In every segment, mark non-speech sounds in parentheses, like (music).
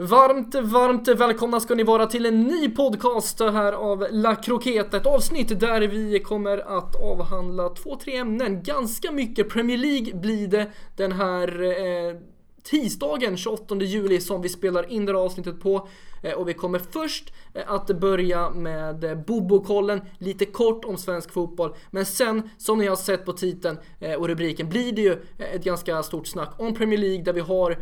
Varmt, varmt välkomna ska ni vara till en ny podcast här av La Croquette. Ett avsnitt där vi kommer att avhandla två, tre ämnen. Ganska mycket Premier League blir det den här eh, tisdagen 28 juli som vi spelar in det här avsnittet på. Eh, och vi kommer först eh, att börja med Bobokollen, Bobo-kollen, lite kort om svensk fotboll. Men sen, som ni har sett på titeln och rubriken, blir det ju ett ganska stort snack om Premier League där vi har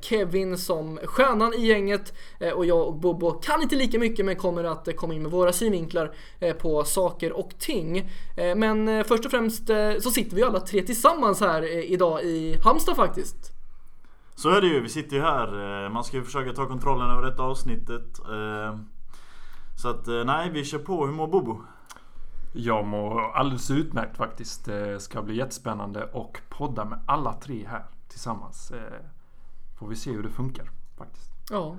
Kevin som stjärnan i gänget och jag och Bobo kan inte lika mycket men kommer att komma in med våra synvinklar på saker och ting. Men först och främst så sitter vi alla tre tillsammans här idag i Halmstad faktiskt. Så är det ju, vi sitter ju här. Eh, man ska ju försöka ta kontrollen över detta avsnittet. Eh, så att eh, nej, vi kör på. Hur mår Bobo? Jag mår alldeles utmärkt faktiskt. Det ska bli jättespännande och podda med alla tre här tillsammans. Får vi se hur det funkar faktiskt. Ja,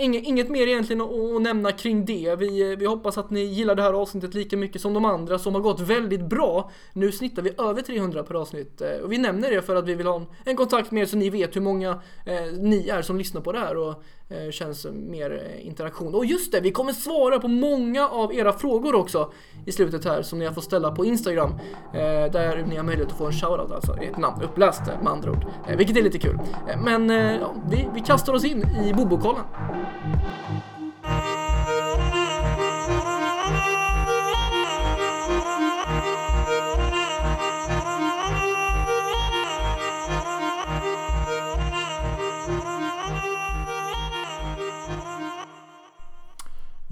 Inget, inget mer egentligen att, att nämna kring det. Vi, vi hoppas att ni gillar det här avsnittet lika mycket som de andra som har gått väldigt bra. Nu snittar vi över 300 per avsnitt eh, och vi nämner det för att vi vill ha en, en kontakt med er så ni vet hur många eh, ni är som lyssnar på det här och Eh, känns mer eh, interaktion. Och just det, vi kommer svara på många av era frågor också i slutet här som ni har fått ställa på Instagram. Eh, där ni har möjlighet att få en shoutout, alltså ett namn uppläst med andra ord. Vilket är lite kul. men ja, vi, vi kastar oss in i Bobokollen.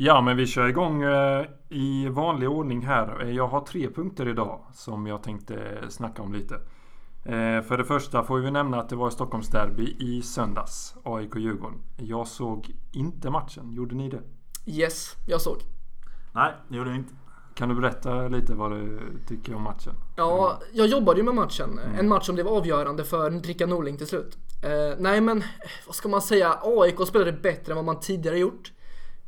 Ja, men vi kör igång eh, i vanlig ordning här. Jag har tre punkter idag som jag tänkte snacka om lite. Eh, för det första får vi nämna att det var Stockholmsderby i söndags. AIK-Djurgården. Jag såg inte matchen. Gjorde ni det? Yes, jag såg. Nej, det gjorde jag inte. Kan du berätta lite vad du tycker om matchen? Ja, jag jobbade ju med matchen. Mm. En match som blev avgörande för Rickard Norling till slut. Eh, nej men, vad ska man säga? AIK spelade bättre än vad man tidigare gjort.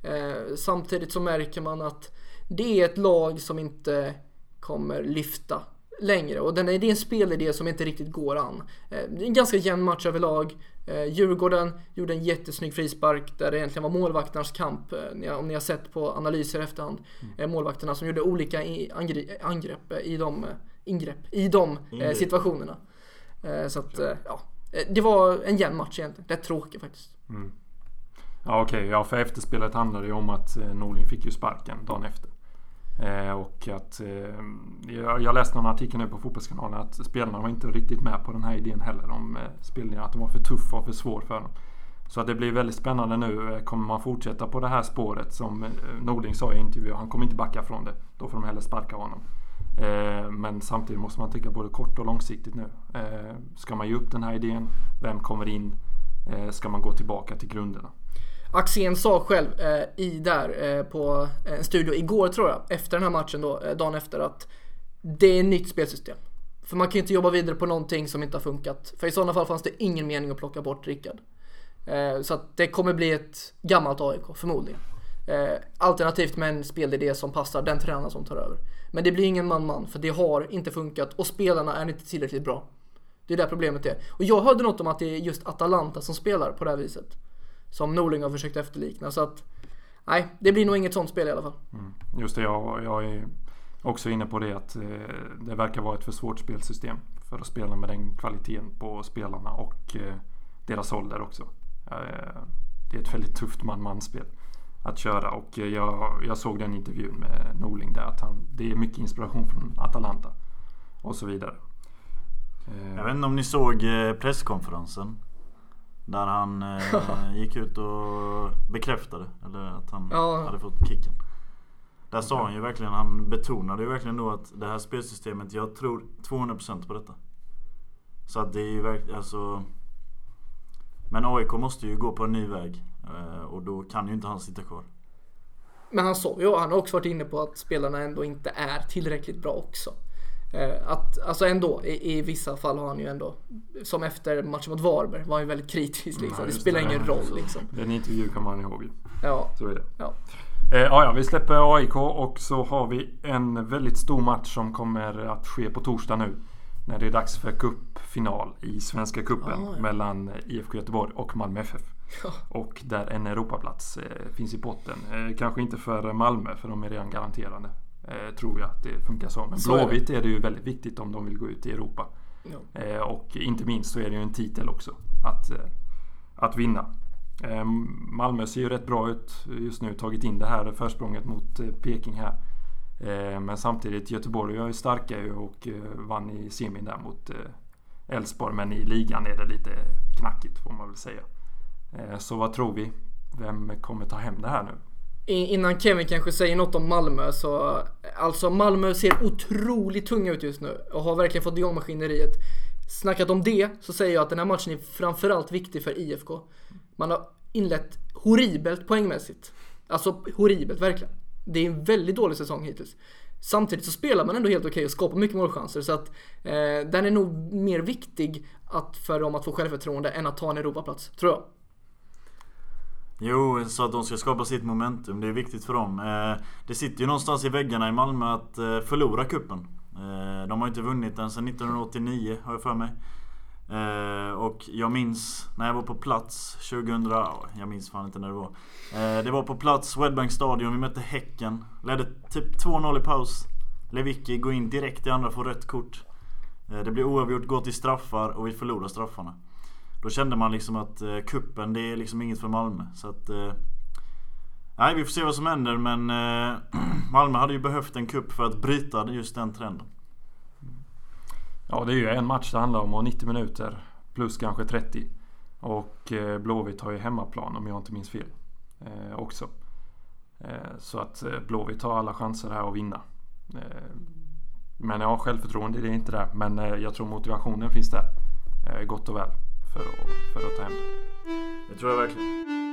Eh, samtidigt så märker man att det är ett lag som inte kommer lyfta längre och den är, det är en spelidé som inte riktigt går an. Eh, det är en ganska jämn match överlag. Eh, Djurgården gjorde en jättesnygg frispark där det egentligen var målvakternas kamp. Eh, om ni har sett på analyser i efterhand. Mm. Målvakterna som gjorde olika angrepp i de, ingrepp i de ingrepp. situationerna. Så att, ja. Det var en jämn match egentligen. Det är tråkigt faktiskt. Mm. Ja okej, okay. ja för efterspelet handlade ju om att eh, Norling fick ju sparken dagen efter. Eh, och att eh, jag läste någon artikel nu på Fotbollskanalen att spelarna var inte riktigt med på den här idén heller om eh, spelningen. Att de var för tuffa och för svår för dem. Så att det blir väldigt spännande nu. Eh, kommer man fortsätta på det här spåret som eh, Norling sa i intervjun. Han kommer inte backa från det. Då får de hellre sparka honom. Men samtidigt måste man tänka både kort och långsiktigt nu. Ska man ge upp den här idén? Vem kommer in? Ska man gå tillbaka till grunderna? Axén sa själv eh, i där eh, på eh, en studio igår tror jag, efter den här matchen då, eh, dagen efter att det är ett nytt spelsystem. För man kan ju inte jobba vidare på någonting som inte har funkat. För i sådana fall fanns det ingen mening att plocka bort Rickard. Eh, så att det kommer bli ett gammalt AIK, förmodligen. Eh, alternativt med en spelidé som passar den tränare som tar över. Men det blir ingen man-man, för det har inte funkat och spelarna är inte tillräckligt bra. Det är där problemet är. Och jag hörde något om att det är just Atalanta som spelar på det här viset. Som Norling har försökt efterlikna. Så att nej, det blir nog inget sånt spel i alla fall. Mm. Just det, jag, jag är också inne på det att eh, det verkar vara ett för svårt spelsystem för att spela med den kvaliteten på spelarna och eh, deras ålder också. Eh, det är ett väldigt tufft man-man-spel att köra och jag, jag såg den intervjun med Norling där att han, det är mycket inspiration från Atalanta och så vidare. Jag vet inte om ni såg presskonferensen där han eh, (laughs) gick ut och bekräftade eller att han ja. hade fått kicken. Där sa han ju verkligen, han betonade ju verkligen då att det här spelsystemet, jag tror 200% på detta. Så att det är ju verkligen, alltså Men AIK måste ju gå på en ny väg eh, och då kan ju inte han sitta kvar. Men han sa ju, han har också varit inne på att spelarna ändå inte är tillräckligt bra också. Eh, att, alltså ändå, i, i, vissa fall har han ju ändå, som efter matchen mot Varberg, var han ju väldigt kritisk liksom. det spelar det, ingen roll liksom. Den intervju kan man ihåg. Ja. Så är det. Ja. Eh, ja, vi släpper AIK och så har vi en väldigt stor match som kommer att ske på torsdag nu. När det är dags för cupfinal i Svenska Cupen ah, ja. mellan IFK Göteborg och Malmö FF. Ja. Och där en Europaplats finns i potten. Kanske inte för Malmö för de är redan garanterade. Tror jag att det funkar så. Men så Blåvitt är, är det ju väldigt viktigt om de vill gå ut i Europa. Ja. Och inte minst så är det ju en titel också att, att vinna. Malmö ser ju rätt bra ut just nu. Tagit in det här försprånget mot Peking här. Eh, men samtidigt Göteborg är ju starka och eh, vann i semin där mot eh, Elfsborg. Men i ligan är det lite knackigt får man väl säga. Så vad tror vi? Vem kommer ta hem det här nu? Innan Kevin kanske säger något om Malmö så Alltså Malmö ser otroligt tunga ut just nu och har verkligen fått igång maskineriet. Snackat om det så säger jag att den här matchen är framförallt viktig för IFK. Man har inlett horribelt poängmässigt. Alltså horribelt verkligen. Det är en väldigt dålig säsong hittills. Samtidigt så spelar man ändå helt okej okay och skapar mycket målchanser så att eh, den är nog mer viktig att för dem att få självförtroende än att ta en Europaplats, tror jag. Jo, så att de ska skapa sitt momentum. Det är viktigt för dem. Eh, det sitter ju någonstans i väggarna i Malmö att eh, förlora kuppen. Eh, de har inte vunnit den sedan 1989, har jag för mig. Och jag minns när jag var på plats 2000, jag minns fan inte när det var. Det var på plats, Swedbank Stadion, vi mötte Häcken. Ledde typ 2-0 i paus. Lewicki går in direkt i andra, får rött kort. Det blir oavgjort, går till straffar och vi förlorar straffarna. Då kände man liksom att eh, kuppen det är liksom inget för Malmö. Så att... Eh, nej, vi får se vad som händer men eh, (clears throat) Malmö hade ju behövt en kupp för att bryta just den trenden. Ja, det är ju en match det handlar om och 90 minuter plus kanske 30. Och eh, Blåvitt har ju hemmaplan om jag inte minns fel. Eh, också. Eh, så att eh, Blåvitt har alla chanser här att vinna. Eh, men ja, självförtroende det är inte där. Men eh, jag tror motivationen finns där. Eh, gott och väl. För att, för att ta hem det. Det tror jag verkligen.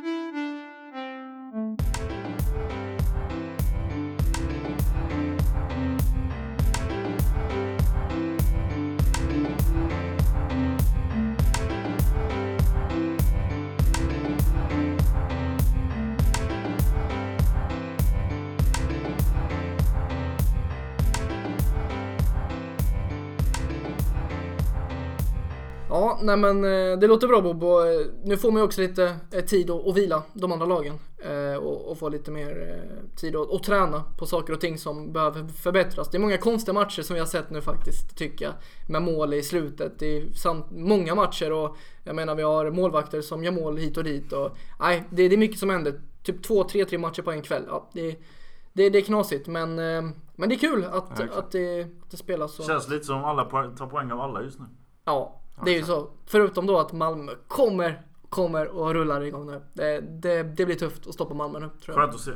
Nej men eh, det låter bra Bobo. Eh, nu får man ju också lite eh, tid att vila de andra lagen. Och, och få lite mer tid att, träna på saker och ting som behöver förbättras. Det är många konstiga matcher som vi har sett nu faktiskt, tycker jag. Med mål i slutet. Det är samt, många matcher och jag menar vi har målvakter som gör mål hit och dit. Och, nej, det, det är mycket som händer. Typ två, tre, tre matcher på en kväll. Ja, det, det, det är knasigt men, men det är kul att, att, det, att det spelas. Så. Känns lite som alla tar poäng av alla just nu. Ja, det är ju så. Förutom då att Malmö kommer, kommer och rullar igång nu. Det, det, det blir tufft att stoppa Malmö nu. Tror jag. Skönt att se.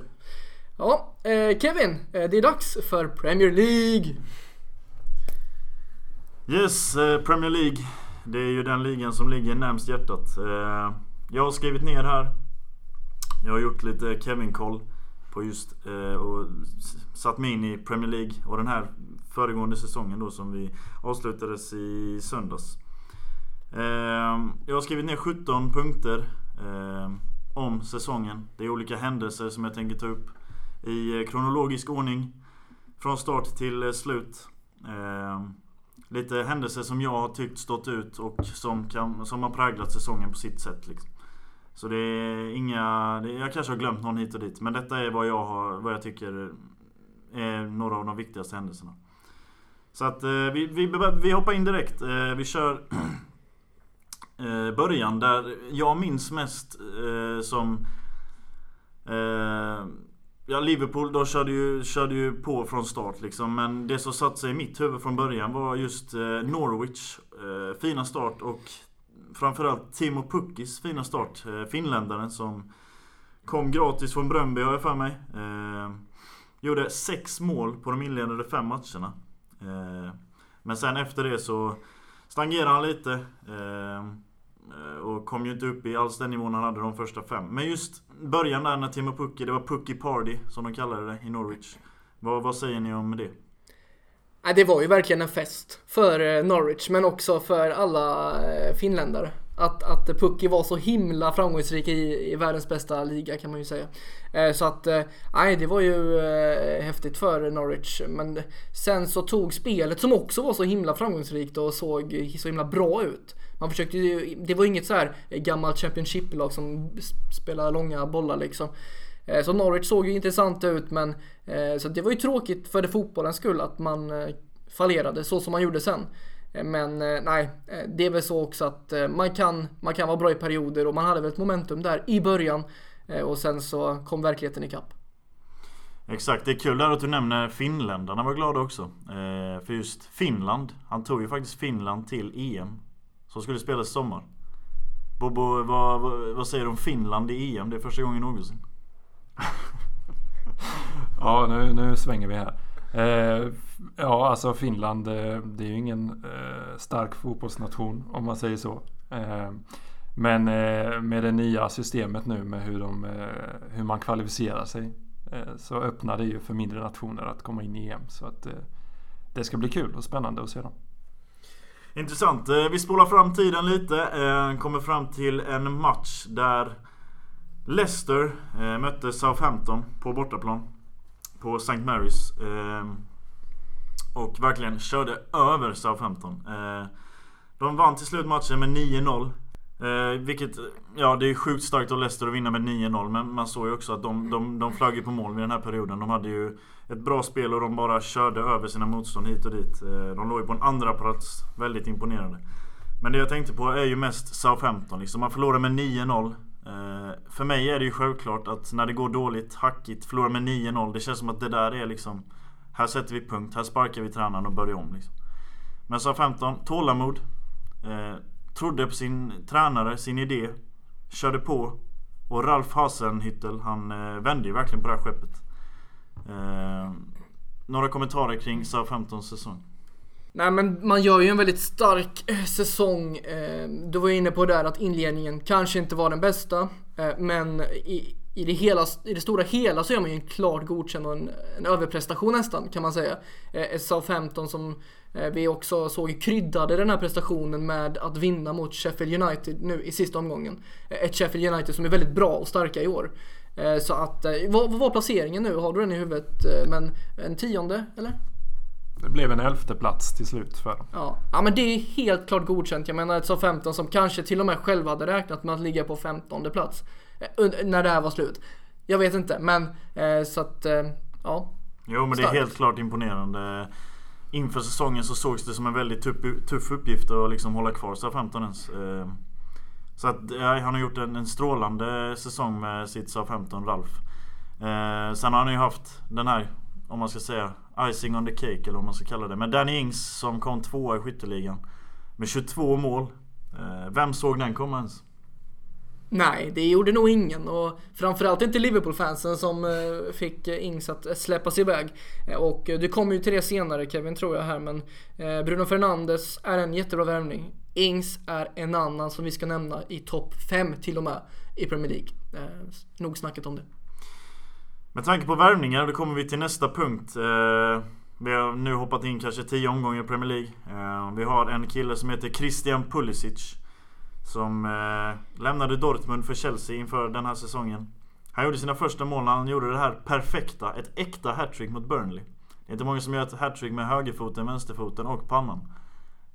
Ja, eh, Kevin. Eh, det är dags för Premier League. Yes, eh, Premier League. Det är ju den ligan som ligger närmst hjärtat. Eh, jag har skrivit ner här. Jag har gjort lite Kevin-koll på just eh, och satt mig in i Premier League och den här föregående säsongen då som vi avslutades i söndags. Ehm, jag har skrivit ner 17 punkter ehm, om säsongen. Det är olika händelser som jag tänker ta upp i eh, kronologisk ordning. Från start till eh, slut. Ehm, lite händelser som jag har tyckt stått ut och som, kan, som har präglat säsongen på sitt sätt. Liksom. Så det är inga... Det, jag kanske har glömt någon hit och dit. Men detta är vad jag, har, vad jag tycker är några av de viktigaste händelserna. Så att eh, vi, vi, vi hoppar in direkt. Vi kör (clears throat) Eh, början där jag minns mest eh, som eh, Ja Liverpool då körde ju, körde ju på från start liksom Men det som satte sig i mitt huvud från början var just eh, Norwich eh, Fina start och Framförallt Timo Pukkis fina start eh, Finländaren som Kom gratis från Bröndby har jag för mig. Eh, gjorde sex mål på de inledande fem matcherna. Eh, men sen efter det så Stagnerade han lite. Eh, Eh, och kom ju inte upp i alls den nivån han hade de första fem. Men just början där när Timo Pukki, det var Pukki Party som de kallade det i Norwich. Vad, vad säger ni om det? Det var ju verkligen en fest för eh, Norwich men också för alla eh, finländare. Att, att Pukki var så himla framgångsrik i, i världens bästa liga kan man ju säga. Så att, nej det var ju häftigt för Norwich. Men sen så tog spelet som också var så himla framgångsrikt och såg så himla bra ut man försökte ju, det var inget så här gammalt Championship-lag som spelar långa bollar liksom. Eh, så Norwich såg ju intressant ut men eh, så det var ju tråkigt för det fotbollens skull att man eh, fallerade så som man gjorde sen. Men nej, det är väl så också att man kan, man kan vara bra i perioder och man hade väl ett momentum där i början och sen så kom verkligheten ikapp. Exakt, det är kul där att du nämner finländarna var glada också. för just Finland, han tog ju faktiskt Finland till EM. Som skulle spelas i sommar. Bobo, vad, vad, vad säger du om Finland i EM? Det är första gången någonsin. (laughs) ja, nu, nu svänger vi här. Eh, ja, alltså Finland, eh, det är ju ingen eh, stark fotbollsnation om man säger så. Eh, men eh, med det nya systemet nu med hur, de, eh, hur man kvalificerar sig eh, så öppnar det ju för mindre nationer att komma in i EM. Så att eh, det ska bli kul och spännande att se dem. Intressant. Eh, vi spolar fram tiden lite. Eh, kommer fram till en match där Leicester eh, mötte Southampton på bortaplan. På St. Mary's. Och verkligen körde över Southampton. De vann till slut matchen med 9-0. Eh, vilket, ja det är sjukt starkt av Leicester att vinna med 9-0 men man såg ju också att de, de, de flög ju på mål vid den här perioden. De hade ju ett bra spel och de bara körde över sina motstånd hit och dit. Eh, de låg ju på en andra plats, väldigt imponerande. Men det jag tänkte på är ju mest Southampton liksom. Man förlorar med 9-0. Eh, för mig är det ju självklart att när det går dåligt, hackigt, förlorar med 9-0. Det känns som att det där är liksom... Här sätter vi punkt, här sparkar vi tränaren och börjar om liksom. Men Southampton, tålamod. Eh, trodde på sin tränare, sin idé. Körde på. Och Ralf Hasenhüttel, han eh, vände ju verkligen på det här skeppet. Eh, några kommentarer kring SA-15 säsong? Nej men man gör ju en väldigt stark eh, säsong. Eh, du var ju inne på där att inledningen kanske inte var den bästa. Eh, men i, i, det hela, i det stora hela så gör man ju en klart godkänd och en, en överprestation nästan kan man säga. SA-15 som vi också såg kryddade den här prestationen med att vinna mot Sheffield United nu i sista omgången. Ett Sheffield United som är väldigt bra och starka i år. Så att, vad, vad var placeringen nu? Har du den i huvudet? Men en tionde eller? Det blev en elfte plats till slut för dem. Ja. ja, men det är helt klart godkänt. Jag menar ett så 15 som kanske till och med själva hade räknat med att ligga på 15 plats. Eh, när det här var slut. Jag vet inte, men eh, så att eh, ja. Jo, men det är helt klart imponerande. Inför säsongen så sågs det som en väldigt tuff, tuff uppgift att liksom hålla kvar 15 ens. Så att ja, han har gjort en, en strålande säsong med sitt 15 Ralf. Eh, sen har han ju haft den här, om man ska säga, icing on the cake eller vad man ska kalla det. Men Danny Ings som kom tvåa i skytteligan. Med 22 mål. Eh, vem såg den komma ens? Nej, det gjorde nog ingen och framförallt inte Liverpool-fansen som eh, fick eh, Ings att eh, släppas iväg. Och du kommer ju till det senare Kevin tror jag här men Bruno Fernandes är en jättebra värvning. Ings är en annan som vi ska nämna i topp 5 till och med i Premier League. Nog snackat om det. Med tanke på värvningar, då kommer vi till nästa punkt. Eh, vi har nu hoppat in kanske 10 omgångar i Premier League. Eh, vi har en kille som heter Christian Pulisic. Som eh, lämnade Dortmund för Chelsea inför den här säsongen. Han gjorde sina första mål när han gjorde det här perfekta, ett äkta hattrick mot Burnley. Det är inte många som gör ett hattrick med högerfoten, vänsterfoten och pannan.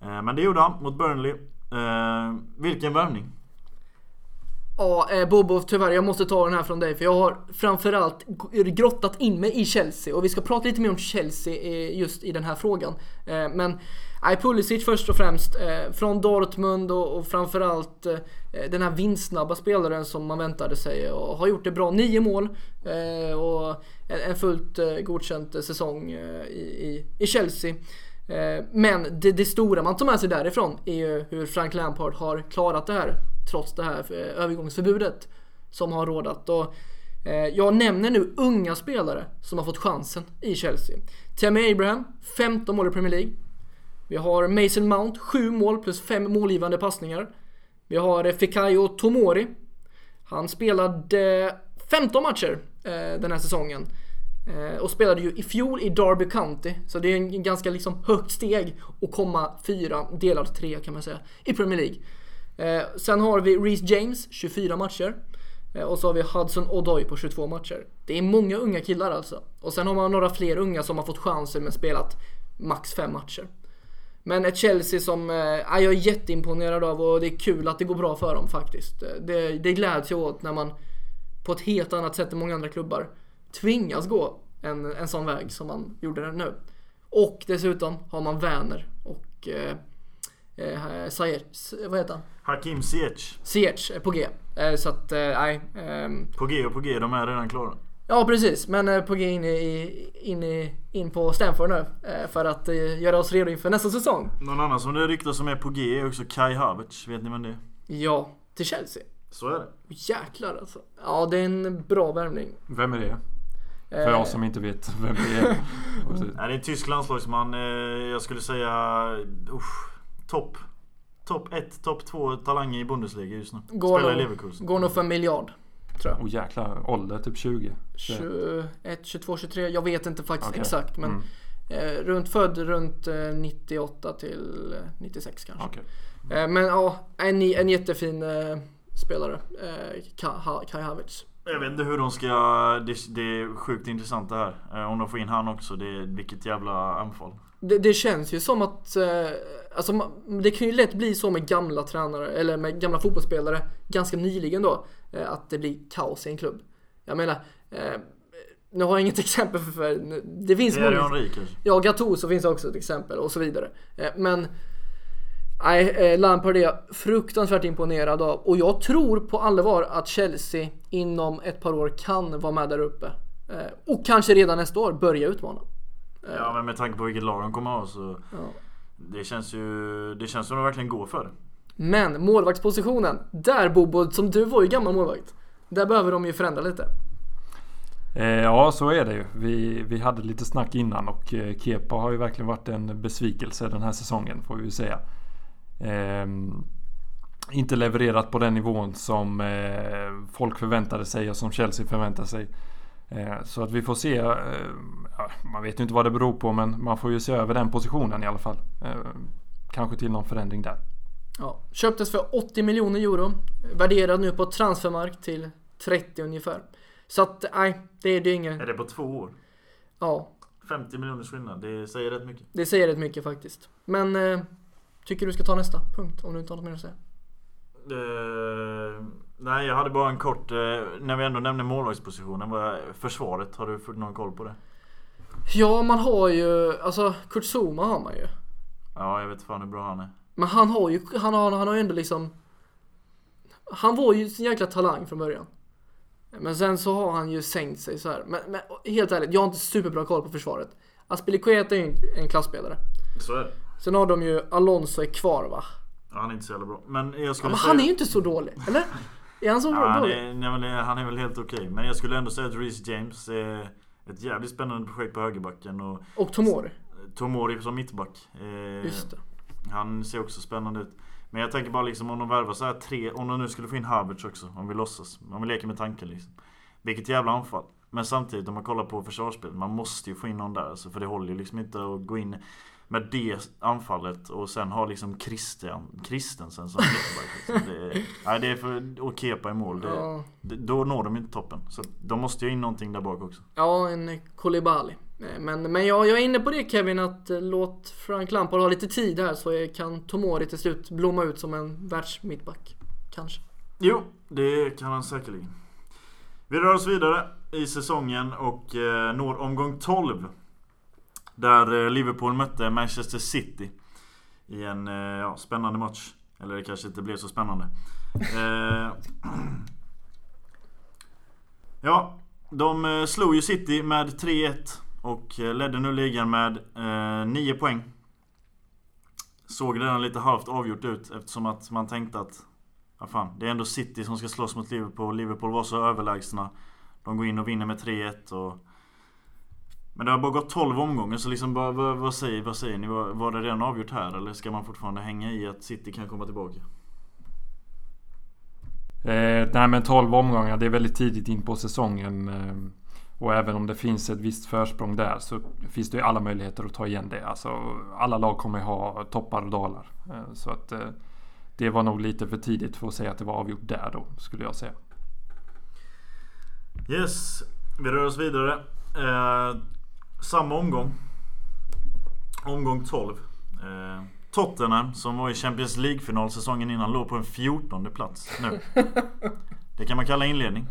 Eh, men det gjorde han mot Burnley. Eh, vilken värvning! Ja, eh, Bobo, tyvärr jag måste ta den här från dig för jag har framförallt grottat in mig i Chelsea och vi ska prata lite mer om Chelsea eh, just i den här frågan. Eh, men nej, Pulisic först och främst eh, från Dortmund och, och framförallt eh, den här vinstsnabba spelaren som man väntade sig och har gjort det bra. Nio mål eh, och en, en fullt godkänd säsong i, i, i Chelsea. Men det, det, stora man tar med sig därifrån är ju hur Frank Lampard har klarat det här trots det här eh, övergångsförbudet som har rådat. Och, eh, jag nämner nu unga spelare som har fått chansen i Chelsea. Tammy Abraham, 15 mål i Premier League. Vi har Mason Mount, 7 mål plus 5 målgivande passningar. Vi har eh, Fikayo Tomori. Han spelade 15 matcher den här säsongen. Och spelade ju i fjol i Derby County. Så det är en ganska liksom högt steg att komma fyra, delad tre kan man säga, i Premier League. Eh, sen har vi Reece James, 24 matcher. Eh, och så har vi Hudson Odoi på 22 matcher. Det är många unga killar alltså. Och sen har man några fler unga som har fått chansen men spelat max 5 matcher. Men ett Chelsea som eh, jag är jätteimponerad av och det är kul att det går bra för dem faktiskt. Eh, det, det gläds jag åt när man på ett helt annat sätt än många andra klubbar tvingas gå en, en sån väg som man gjorde nu. Och dessutom har man Werner och eh, eh, Sayer, vad heter han? Hakim Ziyech. Ziyech är på G. Eh, så att, eh, nej. Eh, på G och på G, de är redan klara. Ja precis, men eh, på G in, i, in, i, in på Stanford nu eh, för att eh, göra oss redo inför nästa säsong. Någon annan som det ryktas som är på G är också Kai Havertz, vet ni vem det är? Ja, till Chelsea. Så är det. Jäklar alltså. Ja, det är en bra värvning. Vem är det? För jag som inte vet vem det är. (laughs) Nej, det är en tysk landslagsman. Jag skulle säga... Usch, topp. Topp 1, topp 2 talanger i Bundesliga just nu. Går Spelar i Leverkusen. Går nog för en miljard. Tror jag. Och jäklar, ålder typ 20? 21, 22, 23. Jag vet inte faktiskt okay. exakt men mm. eh, runt född runt eh, 98 till 96 eh, kanske. Okay. Eh, men ja, en, en jättefin eh, spelare. Kai, Kai Havertz. Jag vet inte hur de ska... Det, det är sjukt intressant det här. Eh, om de får in han också. Det, vilket jävla anfall. Det, det känns ju som att... Eh, alltså, det kan ju lätt bli så med gamla tränare, eller med gamla fotbollsspelare, ganska nyligen då. Eh, att det blir kaos i en klubb. Jag menar... Nu har jag inget (laughs) exempel för... det finns många... Kanske? Ja, Gattuso finns också ett exempel och så vidare. Men... Nej, eh, Lampard är jag fruktansvärt imponerad av och jag tror på allvar att Chelsea inom ett par år kan vara med där uppe. Eh, och kanske redan nästa år börja utmana. Eh. Ja, men med tanke på vilket lag de kommer ha så... Ja. Det känns ju... Det känns som de verkligen går för. Men målvaktspositionen, där Bobo, som du var ju gammal målvakt. Där behöver de ju förändra lite. Ja, så är det ju. Vi, vi hade lite snack innan och Kepa har ju verkligen varit en besvikelse den här säsongen får vi ju säga eh, inte levererat på den nivån som eh, folk förväntade sig och som Chelsea förväntade sig. Eh, så att vi får se. Eh, man vet ju inte vad det beror på men man får ju se över den positionen i alla fall. Eh, kanske till någon förändring där. Ja, köptes för 80 miljoner euro. Värderad nu på transfermark till 30 ungefär. Så att nej, det, det är inget. Är det på två år? Ja. 50 miljoners skillnad, det säger rätt mycket. Det säger rätt mycket faktiskt. Men eh, Tycker du ska ta nästa punkt om du inte har något mer att säga? Uh, nej, jag hade bara en kort... Uh, när vi ändå nämner målvaktspositionen. Försvaret, har du fått någon koll på det? Ja, man har ju... Alltså, Kurt Zuma har man ju. Ja, jag vet fan hur bra han är. Men han har ju... Han har, han har ju ändå liksom... Han var ju en jäkla talang från början. Men sen så har han ju sänkt sig så här. Men, men helt ärligt, jag har inte superbra koll på försvaret. Aspilicueta är ju en, en klassspelare. Så är det. Sen har de ju Alonso är kvar va? Ja, han är inte så jävla bra. Men jag skulle ja, men säga... han är ju inte så dålig, eller? (laughs) Är han så dålig? Han är, han är väl helt okej. Okay. Men jag skulle ändå säga att Reece James är ett jävligt spännande projekt på högerbacken. Och, och Tomori? Tomori som mittback. Eh, Just det. Han ser också spännande ut. Men jag tänker bara liksom om de värvar så här tre, om de nu skulle få in Havertz också, om vi låtsas. Om vi leker med tanken liksom. Vilket jävla anfall. Men samtidigt om man kollar på försvarsspelet, man måste ju få in någon där alltså, För det håller ju liksom inte att gå in med det anfallet och sen ha liksom Christian, Christensen som. Liksom. nej, det är för, och Kepa i mål. Det, ja. det, då når de inte toppen. Så de måste ju in någonting där bak också. Ja, en Kolibali. Men, men jag, jag är inne på det Kevin att eh, låt Frank Lampard ha lite tid här så kan Tomori till slut blomma ut som en världsmittback. Kanske. Jo, det kan han säkerligen. Vi rör oss vidare i säsongen och eh, når omgång 12. Där eh, Liverpool mötte Manchester City. I en eh, ja, spännande match. Eller det kanske inte blev så spännande. Eh, (clears throat) ja, de eh, slog ju City med 3-1. Och ledde nu ligan med eh, 9 poäng. Såg redan lite halvt avgjort ut eftersom att man tänkte att Ja fan, det är ändå City som ska slåss mot Liverpool. Liverpool var så överlägsna. De går in och vinner med 3-1 och... Men det har bara gått 12 omgångar så liksom vad, vad, vad, säger, vad säger ni? Var, var det redan avgjort här eller ska man fortfarande hänga i att City kan komma tillbaka? Eh, nej men 12 omgångar det är väldigt tidigt in på säsongen. Eh, och även om det finns ett visst försprång där så finns det ju alla möjligheter att ta igen det. Alltså, alla lag kommer ha toppar och dalar. Eh, så att eh, det var nog lite för tidigt för att säga att det var avgjort där då, skulle jag säga. Yes, vi rör oss vidare. Samma omgång. Omgång 12. Eh, Tottenham som var i Champions League-final säsongen innan låg på en 14 plats nu. (laughs) Det kan man kalla inledning.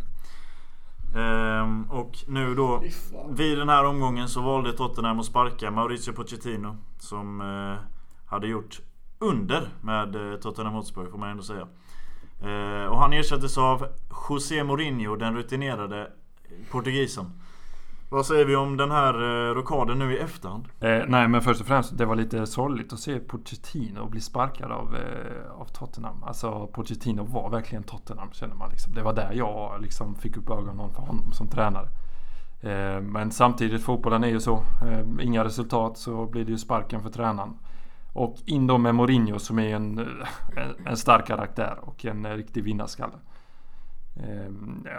Ehm, och nu då vid den här omgången så valde Tottenham att sparka Mauricio Pochettino som eh, hade gjort under med eh, Tottenham Hotspur får man ändå säga. Eh, och han ersattes av José Mourinho, den rutinerade portugisen. Vad säger vi om den här eh, rockaden nu i efterhand? Eh, nej men först och främst det var lite sorgligt att se Pochettino bli sparkad av, eh, av Tottenham. Alltså Pochettino var verkligen Tottenham känner man liksom. Det var där jag liksom fick upp ögonen för honom som tränare. Eh, men samtidigt fotbollen är ju så. Eh, inga resultat så blir det ju sparken för tränaren. Och in då med Mourinho som är en, eh, en, en stark karaktär och en eh, riktig vinnarskalle. Eh,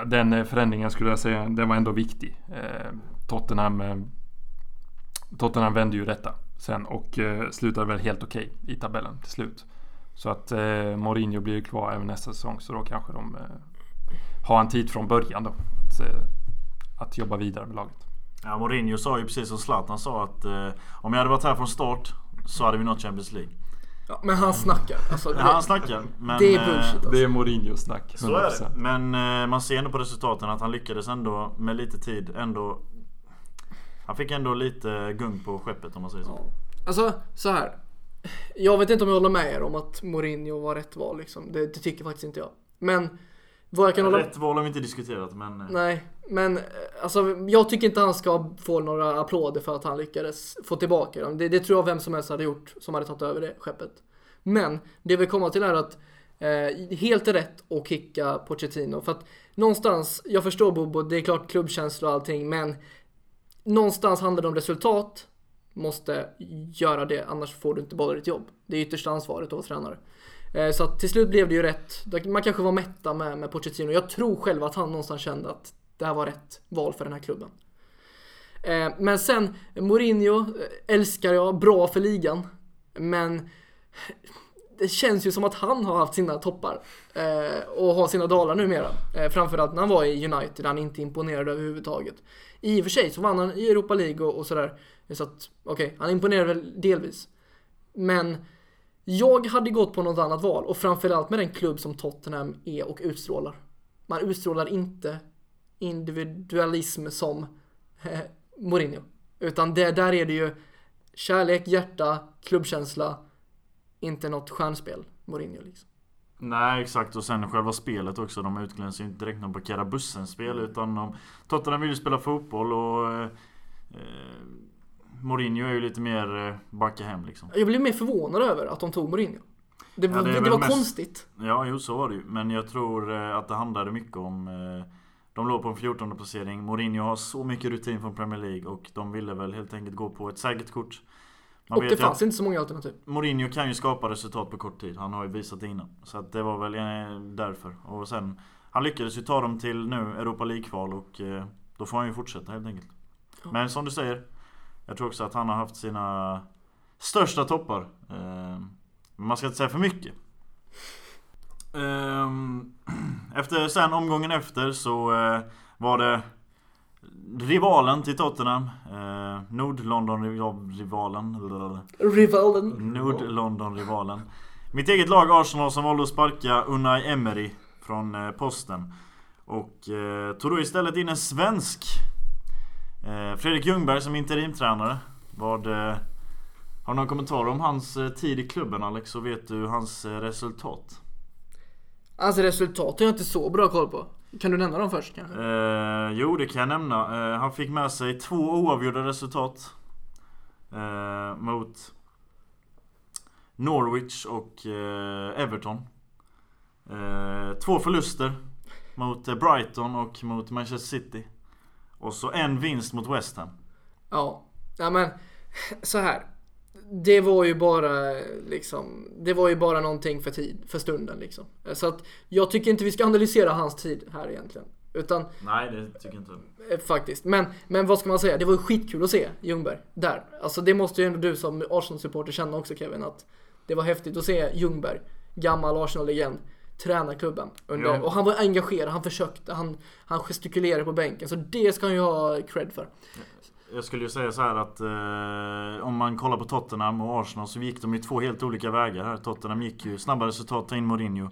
den förändringen skulle jag säga, den var ändå viktig. Eh, Tottenham, eh, Tottenham vände ju detta sen och slutade väl helt okej okay i tabellen till slut. Så att Mourinho blir ju kvar även nästa säsong så då kanske de har en tid från början då. Att, att jobba vidare med laget. Ja, Mourinho sa ju precis som Zlatan sa att om jag hade varit här från start så hade vi nått Champions League. Ja, men han snackar. Alltså, det, ja, han snackar. Men, det är bullshit alltså. Det är Mourinho snack. Så är det. Men eh, man ser ändå på resultaten att han lyckades ändå med lite tid ändå Han fick ändå lite gung på skeppet om man säger så. Ja. Alltså så här. Jag vet inte om jag håller med er om att Mourinho var rätt val liksom. Det, det tycker faktiskt inte jag. Men vad jag kan hålla... Rätt val har vi inte diskuterat men... Eh. Nej, men eh, alltså jag tycker inte han ska få några applåder för att han lyckades få tillbaka dem. Det, det tror jag vem som helst hade gjort som hade tagit över det skeppet. Men det vi kommer till är att eh, helt rätt att kicka Pochettino. För att någonstans, jag förstår Bobo, det är klart klubbkänsla och allting, men någonstans handlar det om resultat. Måste göra det, annars får du inte behålla ditt jobb. Det är yttersta ansvaret att vara tränare. Eh, så att till slut blev det ju rätt. Man kanske var mätta med, med Pochettino. Jag tror själv att han någonstans kände att det här var rätt val för den här klubben. Eh, men sen, Mourinho eh, älskar jag, bra för ligan. Men det känns ju som att han har haft sina toppar och har sina dalar numera. framförallt när han var i United, han inte imponerade överhuvudtaget. I och för sig så vann han i Europa League och, och sådär. Så att, okej, okay, han imponerade väl delvis. Men jag hade gått på något annat val och framförallt med den klubb som Tottenham är och utstrålar. Man utstrålar inte individualism som eh, Mourinho. Utan det, där är det ju kärlek, hjärta, klubbkänsla. Inte något stjärnspel, Mourinho liksom. Nej exakt och sen själva spelet också. De utglänser ju inte direkt någon parkera bussen-spel utan de, Tottenham vill ju spela fotboll och eh, eh Mourinho är ju lite mer eh, backa hem liksom. Jag blev mer förvånad över att de tog Mourinho. Det, ja, det, det var mest... konstigt. Ja, jo så var det ju. Men jag tror eh, att det handlade mycket om... Eh, de låg på en 14 placering. Mourinho har så mycket rutin från Premier League och de ville väl helt enkelt gå på ett säkert kort. Man och det fanns inte så många alternativ. Mourinho kan ju skapa resultat på kort tid. Han har ju visat det innan. Så att det var väl därför. Och sen... Han lyckades ju ta dem till nu Europa League-kval och då får han ju fortsätta helt enkelt. Ja. Men som du säger. Jag tror också att han har haft sina största toppar. Eh, men man ska inte säga för mycket. Ehm, (clears throat) efter sen omgången efter så eh, var det rivalen till Tottenham. Eh, Nord-London-rivalen. Rivalen. Nord-London-rivalen. Mitt eget lag Arsenal som valde att sparka Unai Emery från posten. Och tog då istället in en svensk Eh, Fredrik Ljungberg som interimtränare. Vad, eh, har du någon kommentar om hans eh, tid i klubben Alex? Och vet du hans resultat? Alltså resultat har jag inte så bra koll på. Kan du nämna dem först kanske? Eh, jo, det kan jag nämna. Eh, han fick med sig två oavgjorda resultat. Eh, mot Norwich och eh, Everton. två förluster mot Brighton och mot Manchester City. Och så en vinst mot West Ham. Ja, ja men så här. Det var ju bara liksom, det var ju bara någonting för tid, för stunden liksom. Så att jag tycker inte vi ska analysera hans tid här egentligen. Utan, Nej, det tycker inte eh, Faktiskt. Men, men vad ska man säga? Det var ju skitkul att se Ljungberg där. Alltså det måste ju ändå du som Arsenal-supporter känna också Kevin. Att det var häftigt att se Ljungberg, gammal Arsenal-legend, träna klubben. Under, ja. Och han var engagerad, han försökte, han, han gestikulerade på bänken. Så det ska han ju ha cred för. Jag skulle ju säga så här att eh, om man kollar på Tottenham och Arsenal så gick de ju två helt olika vägar här. Tottenham gick ju snabba resultat, ta in Mourinho.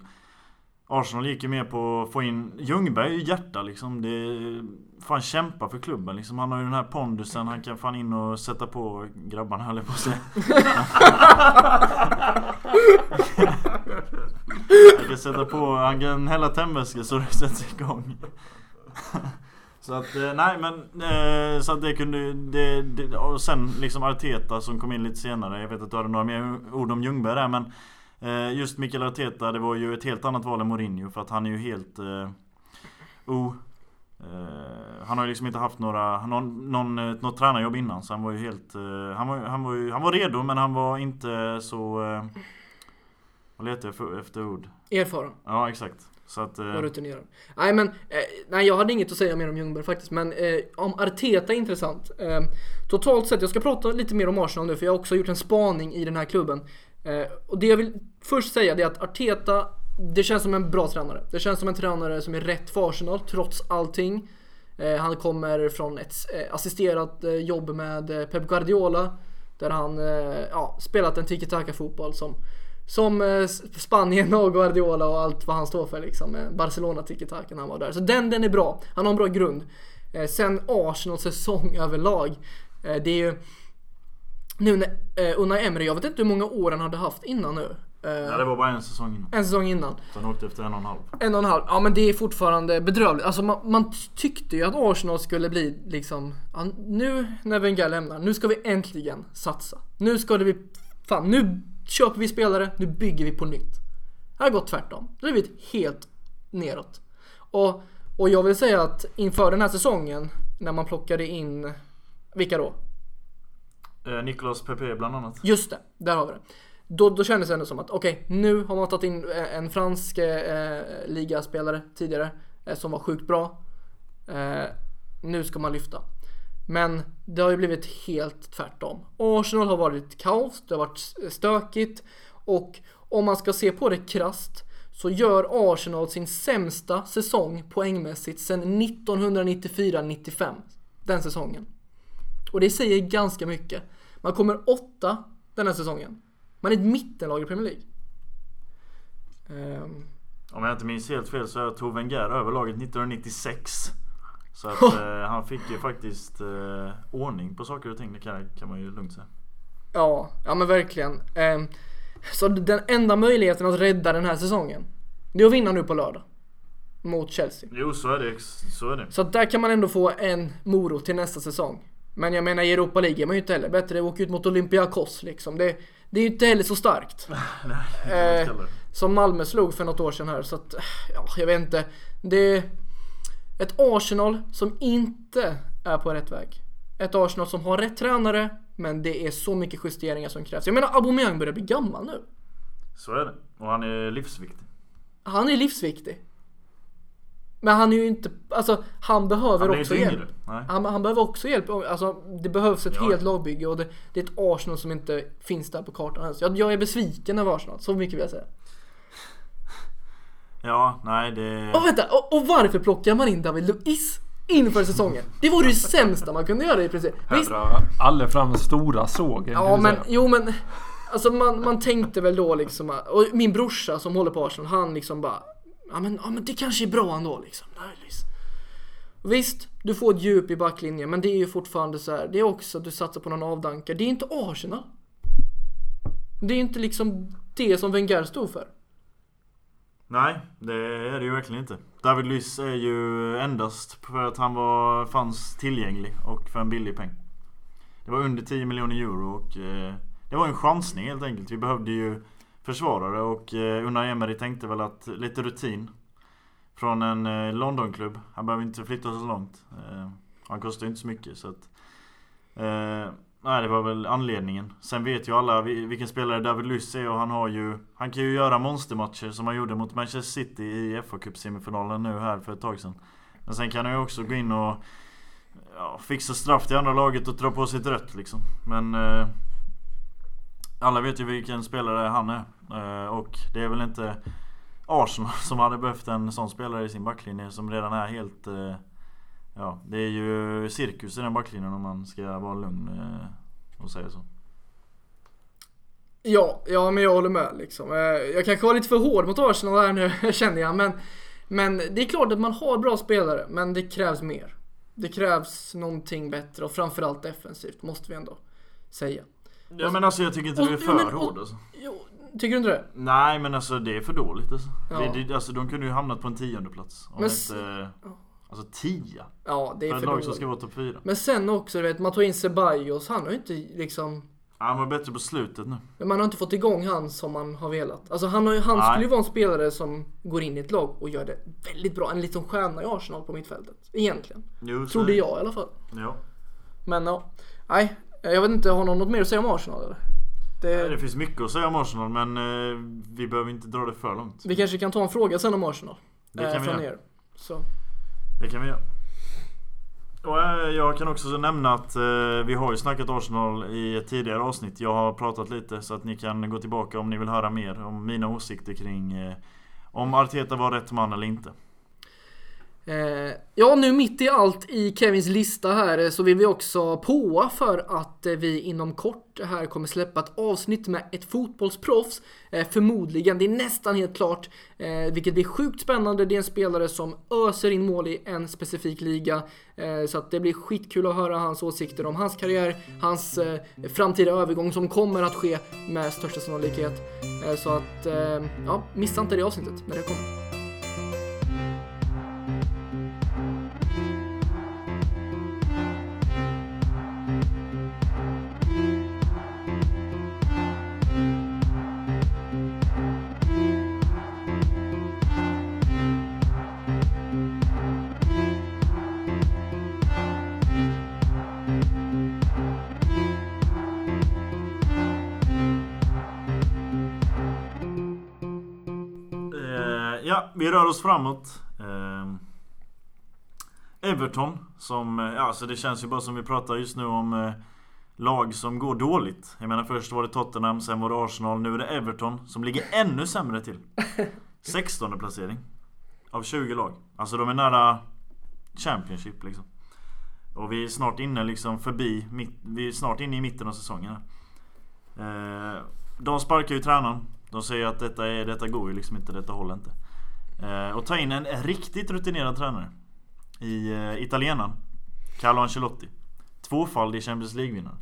Arsenal gick ju mer på att få in Ljungberg i hjärta liksom. Det fan kämpa för klubben liksom. Han har ju den här pondusen. Han kan fan in och sätta på grabbarna höll jag på att säga. (laughs) (laughs) han kan sätta på, han kan hälla tändvätska så det sätts igång. Så att, eh, nej men eh, så att det kunde det, det, Och sen liksom Arteta som kom in lite senare. Jag vet att du hade några mer ord om Ljungberg där men Eh, just Mikael Arteta, det var ju ett helt annat val än Mourinho för att han är ju helt... Eh, oh, eh, han har ju liksom inte haft några, någon, någon, eh, något tränarjobb innan så han var ju helt... Eh, han, var, han, var ju, han var redo men han var inte så... Vad letar jag efter ord? Erfaren. Ja exakt. Så att, eh... rutinerad. Nej men, eh, nej jag hade inget att säga mer om Ljungberg faktiskt. Men eh, om Arteta är intressant. Eh, totalt sett, jag ska prata lite mer om Arsenal nu för jag har också gjort en spaning i den här klubben. Eh, och det jag vill först säga är att Arteta, det känns som en bra tränare. Det känns som en tränare som är rätt för Arsenal trots allting. Eh, han kommer från ett eh, assisterat jobb med Pep Guardiola. Där han ja, spelat en tiki-taka fotboll som, som Spanien och Guardiola och allt vad han står för liksom. Barcelona tiki-taka när han var där. Så den, den är bra. Han har en bra grund. sen Arsenals säsong överlag. det är ju nu när eh, Unai Emery, jag vet inte hur många år han hade haft innan nu. Eh, ja, det var bara en säsong innan. En säsong innan. Så han åkte efter en och en halv. En och en halv. Ja men det är fortfarande bedrövligt. Alltså man, man tyckte ju att Arsenal skulle bli liksom, ja, nu när Wenger lämnar, nu ska vi äntligen satsa. Nu ska det bli, fan nu köper vi spelare, nu bygger vi på nytt. Det har gått tvärtom. Det har blivit helt neråt. Och, och jag vill säga att inför den här säsongen, när man plockade in, vilka då? Eh, Nicolas Pepe bland annat. Just det, där har vi det. Då, då kändes det ändå som att okej, okay, nu har man tagit in eh, en fransk eh, ligaspelare tidigare eh, som var sjukt bra. Eh, nu ska man lyfta. Men det har ju blivit helt tvärtom. Arsenal har varit kaos, det har varit stökigt och om man ska se på det krast så gör Arsenal sin sämsta säsong poängmässigt sedan 1994-95. Den säsongen. Och det säger ganska mycket. Man kommer åtta den här säsongen. Man är ett mittenlag i Premier League. Um. Om jag inte minns helt fel så tog Wenger över laget 1996. Så att (laughs) eh, han fick ju faktiskt eh, ordning på saker och ting. Det kan, kan man ju lugnt säga. Ja, ja men verkligen. Um, så den enda möjligheten att rädda den här säsongen. Det är att vinna nu på lördag. Mot Chelsea. Jo, så är det. Så är det. Så där kan man ändå få en morot till nästa säsong. Men jag menar i Europa League är man ju inte heller bättre. Åka ut mot Olympiakos liksom. Det, det är ju inte heller så starkt. (laughs) Nej, eh, som Malmö slog för något år sedan här. Så att, ja, jag vet inte. Det ett Arsenal som inte är på rätt väg. Ett Arsenal som har rätt tränare, men det är så mycket justeringar som krävs. Jag menar Aubameyang börjar bli gammal nu. Så är det. Och han är livsviktig. Han är livsviktig. Men han är ju inte, alltså han behöver han också hjälp. Han, han, behöver också hjälp. Alltså det behövs ett ja. helt lagbygge och det, det, är ett Arsenal som inte finns där på kartan ens. Jag, jag är besviken över Arsenal, så mycket vill jag säga. Ja, nej det... Och vänta, och, och varför plockar man in David Luiz inför säsongen? Det vore ju sämsta man kunde göra i princip. Här drar alla fram stora sågen. Ja men, jo men. Alltså man, man tänkte väl då liksom, och min brorsa som håller på Arsenal, han liksom bara ja men, ja men det kanske är bra ändå liksom. Visst, du får ett djup i backlinjen, men det är ju fortfarande så här, det är också att du satsar på någon avdankare. Det är inte Arsenal. Det är inte liksom det som Wenger stod för. Nej, det är det ju verkligen inte. David Luiz är ju endast för att han var, fanns tillgänglig och för en billig peng. Det var under 10 miljoner euro och eh, det var en chansning helt enkelt. Vi behövde ju försvarare och eh, Unai Emery tänkte väl att lite rutin från en eh, Londonklubb. Han behöver inte flytta så långt. Eh, han kostar ju inte så mycket så att... Eh, Nej, det var väl anledningen. Sen vet ju alla vilken spelare David Luiz är och han har ju... Han kan ju göra monstermatcher som han gjorde mot Manchester City i fa Cup semifinalen nu här för ett tag sedan. Men sen kan han ju också gå in och ja, fixa straff till andra laget och dra på sig ett rött liksom. Men... Eh, alla vet ju vilken spelare han är. Eh, och det är väl inte Arsenal (laughs) som hade behövt en sån spelare i sin backlinje som redan är helt... Eh, Ja, det är ju cirkus i den backlinjen om man ska vara lugn eh, och säga så. Ja, ja men jag håller med liksom. Eh, jag kanske var lite för hård mot Arsenal här nu (laughs) känner jag. Men, men det är klart att man har bra spelare, men det krävs mer. Det krävs någonting bättre och framförallt defensivt måste vi ändå säga. Ja men alltså jag tycker inte och, du är för men, hård alltså. Jo, tycker du inte det? Nej men alltså det är för dåligt alltså. Ja. Det, det, alltså de kunde ju hamnat på en tionde plats. Om men, inte, Alltså 10? Ja det är för, för lag som ska vara topp 4. Men sen också du vet, man tog in Ceballos. Han har ju inte liksom han var bättre på slutet nu. Men man har inte fått igång han som man har velat. Alltså han, har, han skulle ju vara en spelare som går in i ett lag och gör det väldigt bra. En liten stjärna i Arsenal på mittfältet. Egentligen. Jo, Trodde jag i alla fall. Ja. Men ja. Nej, jag vet inte, har någon något mer att säga om Arsenal eller? Det... Nej, det finns mycket att säga om Arsenal men eh, vi behöver inte dra det för långt. Vi kanske kan ta en fråga sen om Arsenal. Det kan eh, vi göra. Så. Det kan vi göra. Och eh, jag kan också nämna att eh, vi har ju snackat Arsenal i ett tidigare avsnitt. Jag har pratat lite så att ni kan gå tillbaka om ni vill höra mer om mina åsikter kring eh, om Arteta var rätt man eller inte. Eh, ja, nu mitt i allt i Kevins lista här eh, så vill vi också påa för att eh, vi inom kort här kommer släppa ett avsnitt med ett fotbollsproffs. Eh, förmodligen, det är nästan helt klart, vilket blir sjukt spännande. Det är en spelare som öser in mål i en specifik liga. Så att det blir skitkul att höra hans åsikter om hans karriär, hans framtida övergång som kommer att ske med största sannolikhet. Så att, ja, missa inte det avsnittet när det kommer. Vi rör oss framåt. Eh, Everton som, ja alltså det känns ju bara som vi pratar just nu om eh, lag som går dåligt. Jag menar först var det Tottenham, sen var det Arsenal, nu är det Everton som ligger ännu sämre till. (laughs) 16 placering. Av 20 lag. Alltså de är nära Championship liksom. Och vi är snart inne liksom förbi, vi är snart inne i mitten av säsongen här. Eh, de sparkar ju tränaren. De säger att detta, är, detta går ju liksom inte, detta håller inte. Eh, och ta in en riktigt rutinerad tränare. I eh, italienaren. Carlo Ancelotti. Tvåfaldig Champions League-vinnare.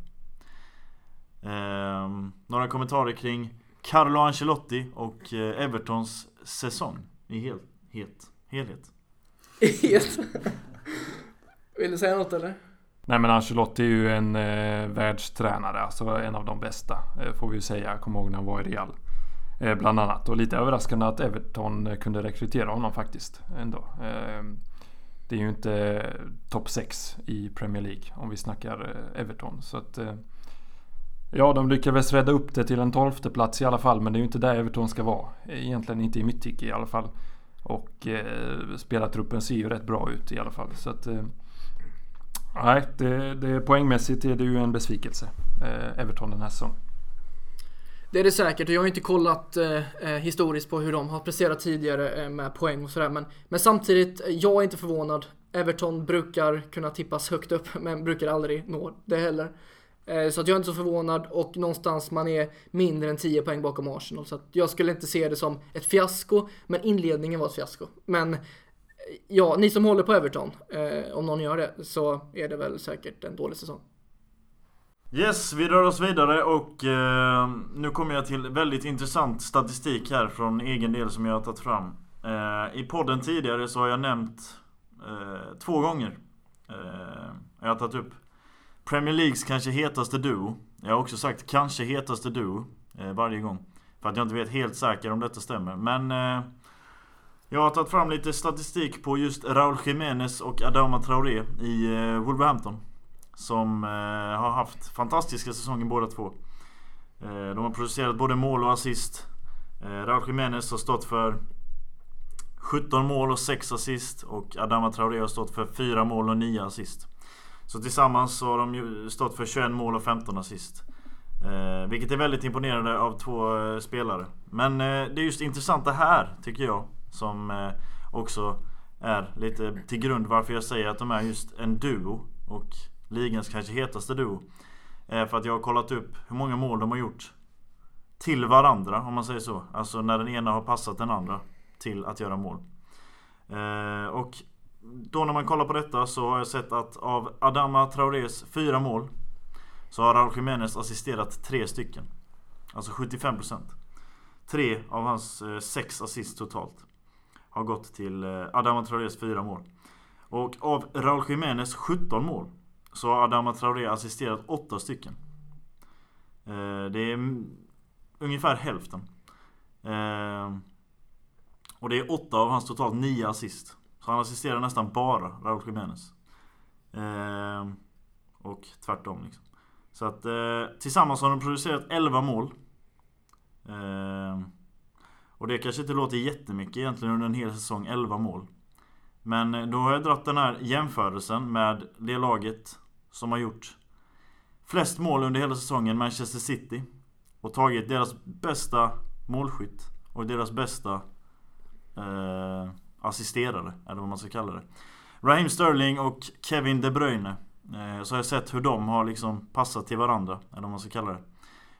Eh, några kommentarer kring Carlo Ancelotti och eh, Evertons säsong i hel, het, helhet. (laughs) Het? Vill du säga något eller? Nej men Ancelotti är ju en eh, världstränare, alltså en av de bästa eh, får vi ju säga. Kommer ihåg när han var i Real. Eh, bland annat. Och lite överraskande att Everton kunde rekrytera honom faktiskt. Ändå. Ehm, det är ju inte topp 6 i Premier League om vi snackar eh, Everton. Så att, eh, ja, de lyckades rädda upp det till en tolfte plats i alla fall. Men det är ju inte där Everton ska vara. Egentligen inte i mitt tycke i alla fall. Och eh, spelartruppen ser ju rätt bra ut i alla fall. Så att, eh, det, det, poängmässigt är det ju en besvikelse. Eh, Everton den här säsongen. Det är det säkert och jag har inte kollat eh, eh, historiskt på hur de har presterat tidigare eh, med poäng och sådär. Men, men samtidigt, jag är inte förvånad. Everton brukar kunna tippas högt upp (laughs) men brukar aldrig nå det heller. Eh, så att jag är inte så förvånad och någonstans man är mindre än 10 poäng bakom Arsenal. Så att jag skulle inte se det som ett fiasko, men inledningen var ett fiasko. Men eh, ja, ni som håller på Everton, eh, om någon gör det, så är det väl säkert en dålig säsong. Yes, vi rör oss vidare och eh, nu kommer jag till väldigt intressant statistik här från egen del som jag har tagit fram. Eh, I podden tidigare så har jag nämnt eh, två gånger. Eh, jag har tagit upp Premier Leagues kanske hetaste duo. Jag har också sagt kanske hetaste duo eh, varje gång. För att jag inte vet helt säkert om detta stämmer. Men eh, jag har tagit fram lite statistik på just Raúl Jiménez och Adama Traoré i eh, Wolverhampton. Som eh, har haft fantastiska säsonger båda två. Eh, de har producerat både mål och assist. Eh, Raul Jiménez har stått för 17 mål och 6 assist och Adama Traoré har stått för 4 mål och 9 assist. Så tillsammans så har de ju stått för 21 mål och 15 assist. Eh, vilket är väldigt imponerande av två eh, spelare. Men eh, det är just intressant det här, tycker jag, som eh, också är lite till grund varför jag säger att de är just en duo. Och ligans kanske hetaste duo. Eh, för att jag har kollat upp hur många mål de har gjort till varandra om man säger så. Alltså när den ena har passat den andra till att göra mål. Eh, och då när man kollar på detta så har jag sett att av Adama Traores fyra mål så har Raúl Jiménez assisterat tre stycken. Alltså 75%. Tre av hans eh, sex assist totalt har gått till Adama Traores fyra mål. Och av Raúl Jiménez 17 mål så har Adama Traoré assisterat åtta stycken. Eh, det är ungefär hälften. Eh, och det är åtta av hans totalt nio assist. Så han assisterar nästan bara Raúl Jiménez. Eh, och tvärtom liksom. Så att tillsammans har de producerat 11 mål. Och det kanske inte låter jättemycket egentligen under en hel säsong, 11 mål. Men då har jag dragit den här jämförelsen med det laget som har gjort flest mål under hela säsongen, Manchester City. Och tagit deras bästa målskytt och deras bästa eh, assisterare, eller vad man ska kalla det. Raheem Sterling och Kevin De Bruyne. Eh, så har jag sett hur de har liksom passat till varandra, eller vad man ska kalla det.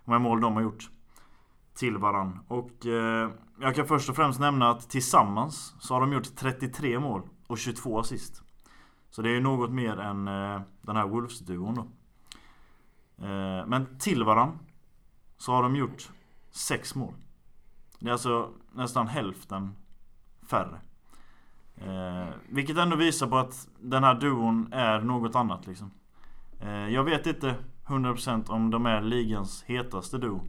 Hur många mål de har gjort till varandra. Och eh, jag kan först och främst nämna att tillsammans så har de gjort 33 mål och 22 assist. Så det är ju något mer än eh, den här Wolves-duon då. Eh, men till varann så har de gjort 6 mål. Det är alltså nästan hälften färre. Eh, vilket ändå visar på att den här duon är något annat liksom. Eh, jag vet inte 100% om de är ligans hetaste duo.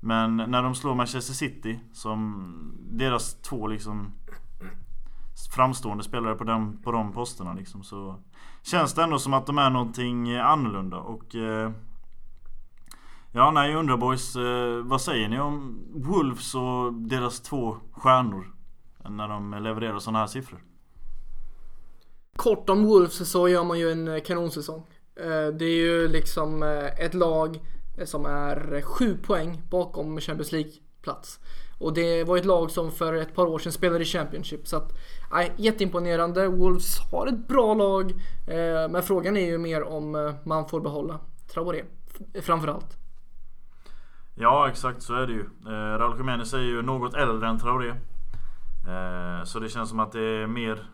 Men när de slår Manchester City som deras två liksom framstående spelare på, den, på de posterna liksom så känns det ändå som att de är någonting eh, annorlunda och eh, Ja, nej jag undrar boys, eh, vad säger ni om Wolves och deras två stjärnor? När de levererar sådana här siffror. Kort om Wolves så gör man ju en eh, kanonsäsong. Eh, det är ju liksom ett lag som är sju poäng bakom Champions League-plats. Och det var ett lag som för ett par år sedan spelade i Championship. Så att, nej, jätteimponerande. Wolves har ett bra lag. Men frågan är ju mer om man får behålla Traoré. Framförallt. Ja, exakt så är det ju. Eh, Raúl Jiménez är ju något äldre än Traoré. Eh, så det känns som att det är mer...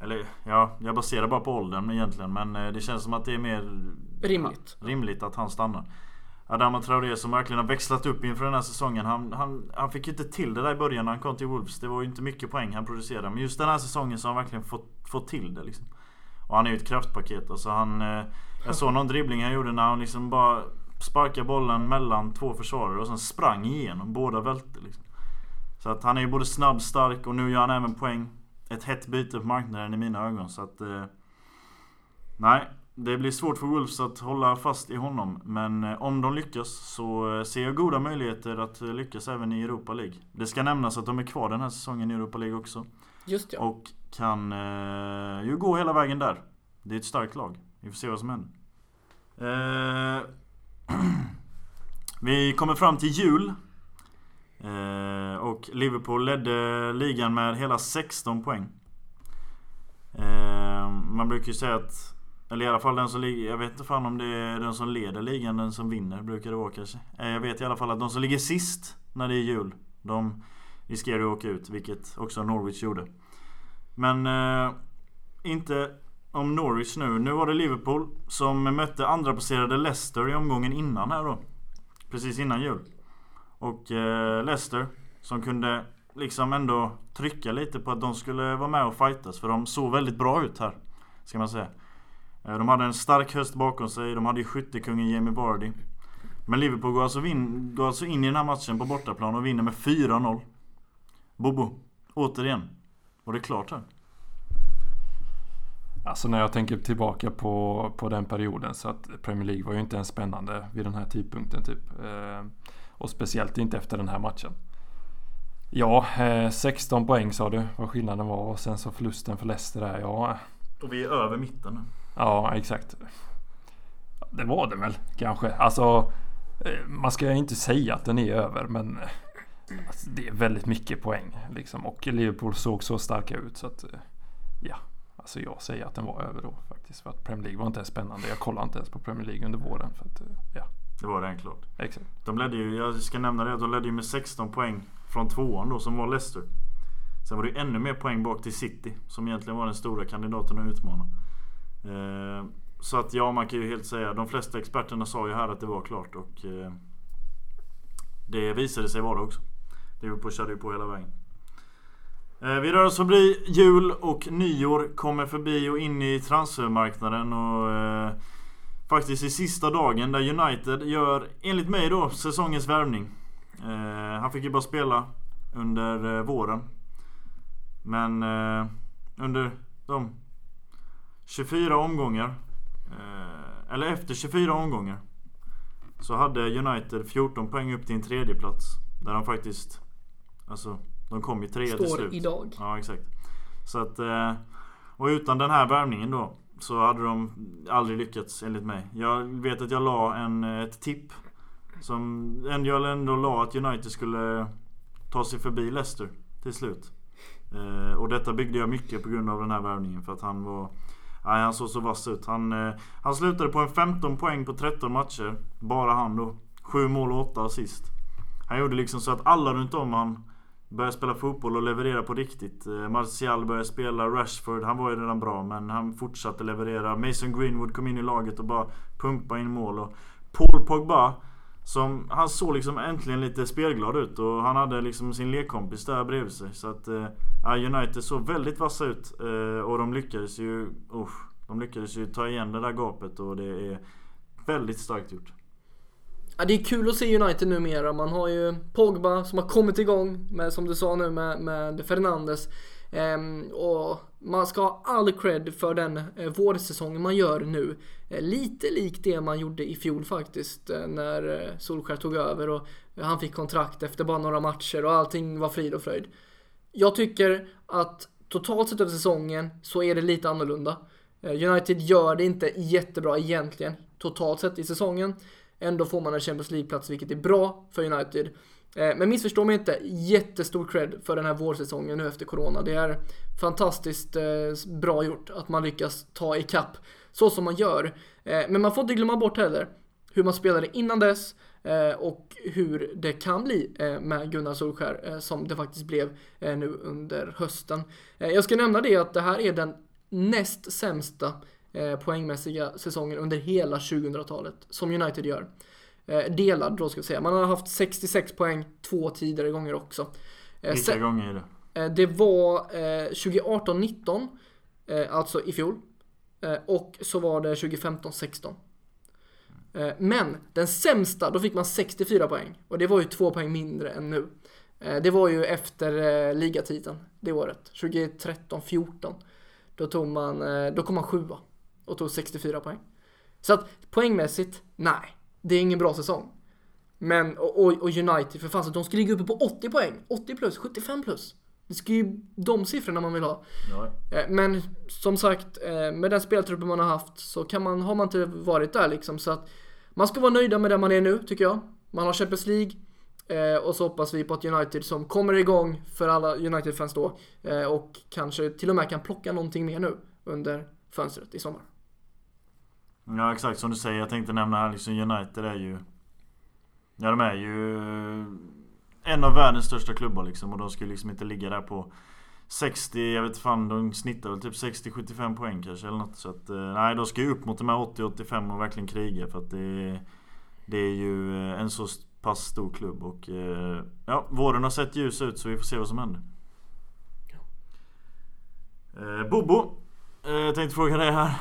Eller ja, jag baserar bara på åldern egentligen. Men eh, det känns som att det är mer... Rimligt. rimligt att han stannar. Adama Traoré som verkligen har växlat upp inför den här säsongen. Han, han, han fick ju inte till det där i början när han kom till Wolves. Det var ju inte mycket poäng han producerade. Men just den här säsongen så har han verkligen fått, fått till det liksom. Och han är ju ett kraftpaket. Alltså han, eh, jag såg någon dribbling han gjorde när han liksom bara sparkade bollen mellan två försvarare och sen sprang igenom. Båda välte liksom. Så att han är ju både snabb, stark och nu gör han även poäng. Ett hett byte på marknaden i mina ögon. Så att... Eh, nej, det blir svårt för Wolves att hålla fast i honom. Men eh, om de lyckas så eh, ser jag goda möjligheter att lyckas även i Europa League. Det ska nämnas att de är kvar den här säsongen i Europa League också. Just ja. Och kan eh, ju gå hela vägen där. Det är ett starkt lag. Vi får se vad som händer. Eh, (clears throat) vi kommer fram till jul. Eh, och Liverpool ledde ligan med hela 16 poäng. Eh, man brukar ju säga att eller i alla fall den som ligger, jag vet inte fan om det är den som leder ligan, den som vinner brukar det vara kanske. Eh, jag vet i alla fall att de som ligger sist när det är jul, de riskerar att åka ut, vilket också Norwich gjorde. Men eh, inte om Norwich nu. Nu var det Liverpool som mötte andra placerade Leicester i omgången innan här då. Precis innan jul. Och eh, Leicester som kunde liksom ändå trycka lite på att de skulle vara med och fightas. För de såg väldigt bra ut här. Ska man säga. Eh, de hade en stark höst bakom sig. De hade ju skyttekungen Jamie Vardy. Men Liverpool går alltså, in, går alltså in i den här matchen på bortaplan och vinner med 4-0. Bobo, återigen. Var det klart här? Alltså när jag tänker tillbaka på, på den perioden så att Premier League var ju inte ens spännande vid den här tidpunkten typ. Eh, och speciellt inte efter den här matchen. Ja, eh, 16 poäng sa du vad skillnaden var och sen så förlusten för Leicester där. Ja. Och vi är över mitten nu. Ja, exakt. Det var det väl kanske. Alltså, eh, man ska inte säga att den är över men alltså, det är väldigt mycket poäng. Liksom. Och Liverpool såg så starka ut så att ja, alltså jag säger att den var över då faktiskt. För att Premier League var inte ens spännande. Jag kollade inte ens på Premier League under våren. För att, ja. Det var det klart. Exakt. De ledde ju, jag ska nämna det, de ledde ju med 16 poäng från tvåan då som var Leicester. Sen var det ju ännu mer poäng bak till City som egentligen var den stora kandidaten att utmana. Eh, så att ja, man kan ju helt säga, de flesta experterna sa ju här att det var klart och eh, det visade sig vara det också. Liverpool körde ju på hela vägen. Eh, vi rör oss förbi jul och nyår, kommer förbi och in i transfermarknaden och eh, faktiskt i sista dagen där United gör, enligt mig då, säsongens värvning. Eh, han fick ju bara spela under eh, våren. Men eh, under de 24 omgångar, eh, eller efter 24 omgångar, så hade United 14 poäng upp till en tredje plats Där de faktiskt, alltså de kom ju trea till slut. Står idag. Ja exakt. Så att, eh, och utan den här värvningen då så hade de aldrig lyckats enligt mig. Jag vet att jag la en, ett tipp. Som jag ändå la att United skulle ta sig förbi Leicester till slut. Eh, och detta byggde jag mycket på grund av den här värvningen för att han var Nej, han såg så vass ut. Han, eh, han slutade på en 15 poäng på 13 matcher. Bara han då. 7 mål och 8 assist. Han gjorde liksom så att alla runt om han började spela fotboll och leverera på riktigt. Eh, Martial började spela, Rashford, han var ju redan bra men han fortsatte leverera. Mason Greenwood kom in i laget och bara pumpa in mål. Och Paul Pogba, som, han såg liksom äntligen lite spelglad ut och han hade liksom sin lekkompis där bredvid sig. Så att eh, United såg väldigt vassa ut eh, och de lyckades ju, uh, de lyckades ju ta igen det där gapet och det är väldigt starkt gjort. Ja, det är kul att se United numera. Man har ju Pogba som har kommit igång med, som du sa nu med, med Fernandes. Ehm, och man ska ha all cred för den eh, vårsäsongen man gör nu. Eh, lite likt det man gjorde i fjol faktiskt eh, när eh, Solskjaer tog över och han fick kontrakt efter bara några matcher och allting var frid och fröjd. Jag tycker att totalt sett över säsongen så är det lite annorlunda. Eh, United gör det inte jättebra egentligen totalt sett i säsongen. Ändå får man en Champions League-plats vilket är bra för United. Eh, men missförstå mig inte, jättestor cred för den här vårsäsongen nu efter Corona. Det är fantastiskt eh, bra gjort att man lyckas ta ikapp så som man gör. Eh, men man får inte glömma bort heller hur man spelade innan dess och hur det kan bli med Gunnar Solskär som det faktiskt blev nu under hösten. Jag ska nämna det att det här är den näst sämsta poängmässiga säsongen under hela 2000-talet som United gör. Eh, delad då ska vi säga. Man har haft 66 poäng två tidigare gånger också. Eh, Vilka Sen, gånger är det? Eh, det var 2018-19, alltså i fjol. och så var det 2015-16. Men den sämsta, då fick man 64 poäng. Och det var ju två poäng mindre än nu. Det var ju efter ligatiteln det året, 2013-14. Då, tog man, då kom man sjua och tog 64 poäng. Så att poängmässigt, nej det är ingen bra säsong. Men, och, och United för fan, de ska ligga uppe på 80 poäng. 80 plus, 75 plus. Det ska ju de siffrorna man vill ha. Ja. Eh, men som sagt, eh, med den speltruppen man har haft så kan man, har man inte varit där liksom. Så att man ska vara nöjda med där man är nu, tycker jag. Man har Champions League. Eh, och så hoppas vi på att United som kommer igång för alla United-fans då. Och kanske till och med kan plocka någonting mer nu under fönstret i sommar. Ja exakt som du säger. Jag tänkte nämna här liksom United är ju... Ja de är ju en av världens största klubbar liksom. Och de skulle liksom inte ligga där på 60, jag vet fan, de snittar väl typ 60-75 poäng kanske eller något. Så att eh, nej, de ska ju upp mot de här 80-85 och verkligen kriga för att det, det är ju eh, en så pass stor klubb och eh, ja, våren har sett ljus ut så vi får se vad som händer. Eh, Bobo, jag tänkte fråga dig här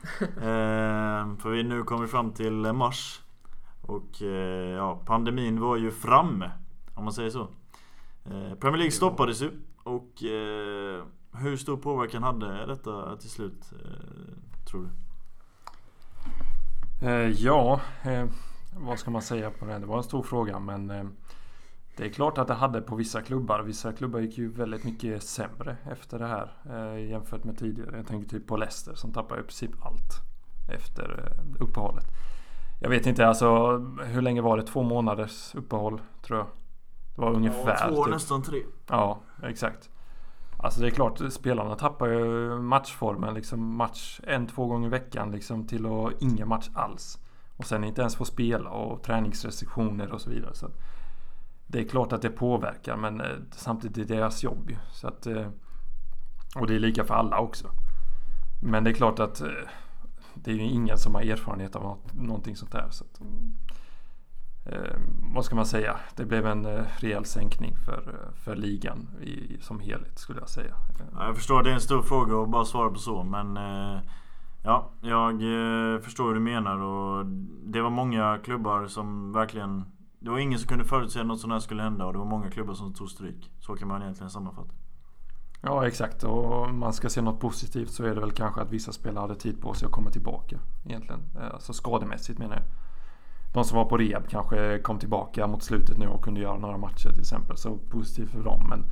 (laughs) eh, för vi nu kommer fram till mars. Och eh, ja, pandemin var ju framme. Om man säger så. Eh, Premier League stoppades ju. Och eh, hur stor påverkan hade detta till slut? Eh, tror du? Eh, ja, vad ska man säga på det? Det var en stor fråga men det är klart att det hade på vissa klubbar. Vissa klubbar gick ju väldigt mycket sämre efter det här eh, jämfört med tidigare. Jag tänker typ på Leicester som tappade i princip allt efter eh, uppehållet. Jag vet inte, alltså hur länge var det? Två månaders uppehåll tror jag. Det var ungefär. Ja, två, typ. nästan tre. Ja, exakt. Alltså det är klart, spelarna tappar ju matchformen liksom match en, två gånger i veckan liksom till att ingen match alls. Och sen inte ens få spela och träningsrestriktioner och så vidare. Så det är klart att det påverkar men eh, samtidigt är det deras jobb ju. Så att, eh, och det är lika för alla också. Men det är klart att eh, det är ju ingen som har erfarenhet av något, någonting sånt där. Så att, vad ska man säga? Det blev en eh, rejäl sänkning för, för ligan i, som helhet skulle jag säga. jag förstår, det är en stor fråga att bara svara på så men Ja, jag förstår hur du menar och det var många klubbar som verkligen det var ingen som kunde förutse att något sånt här skulle hända och det var många klubbar som tog stryk. Så kan man egentligen sammanfatta. Ja exakt och om man ska se något positivt så är det väl kanske att vissa spelare hade tid på sig att komma tillbaka. Egentligen. Eh, alltså skademässigt menar jag. De som var på rehab kanske kom tillbaka mot slutet nu och kunde göra några matcher till exempel. Så positivt för dem. Men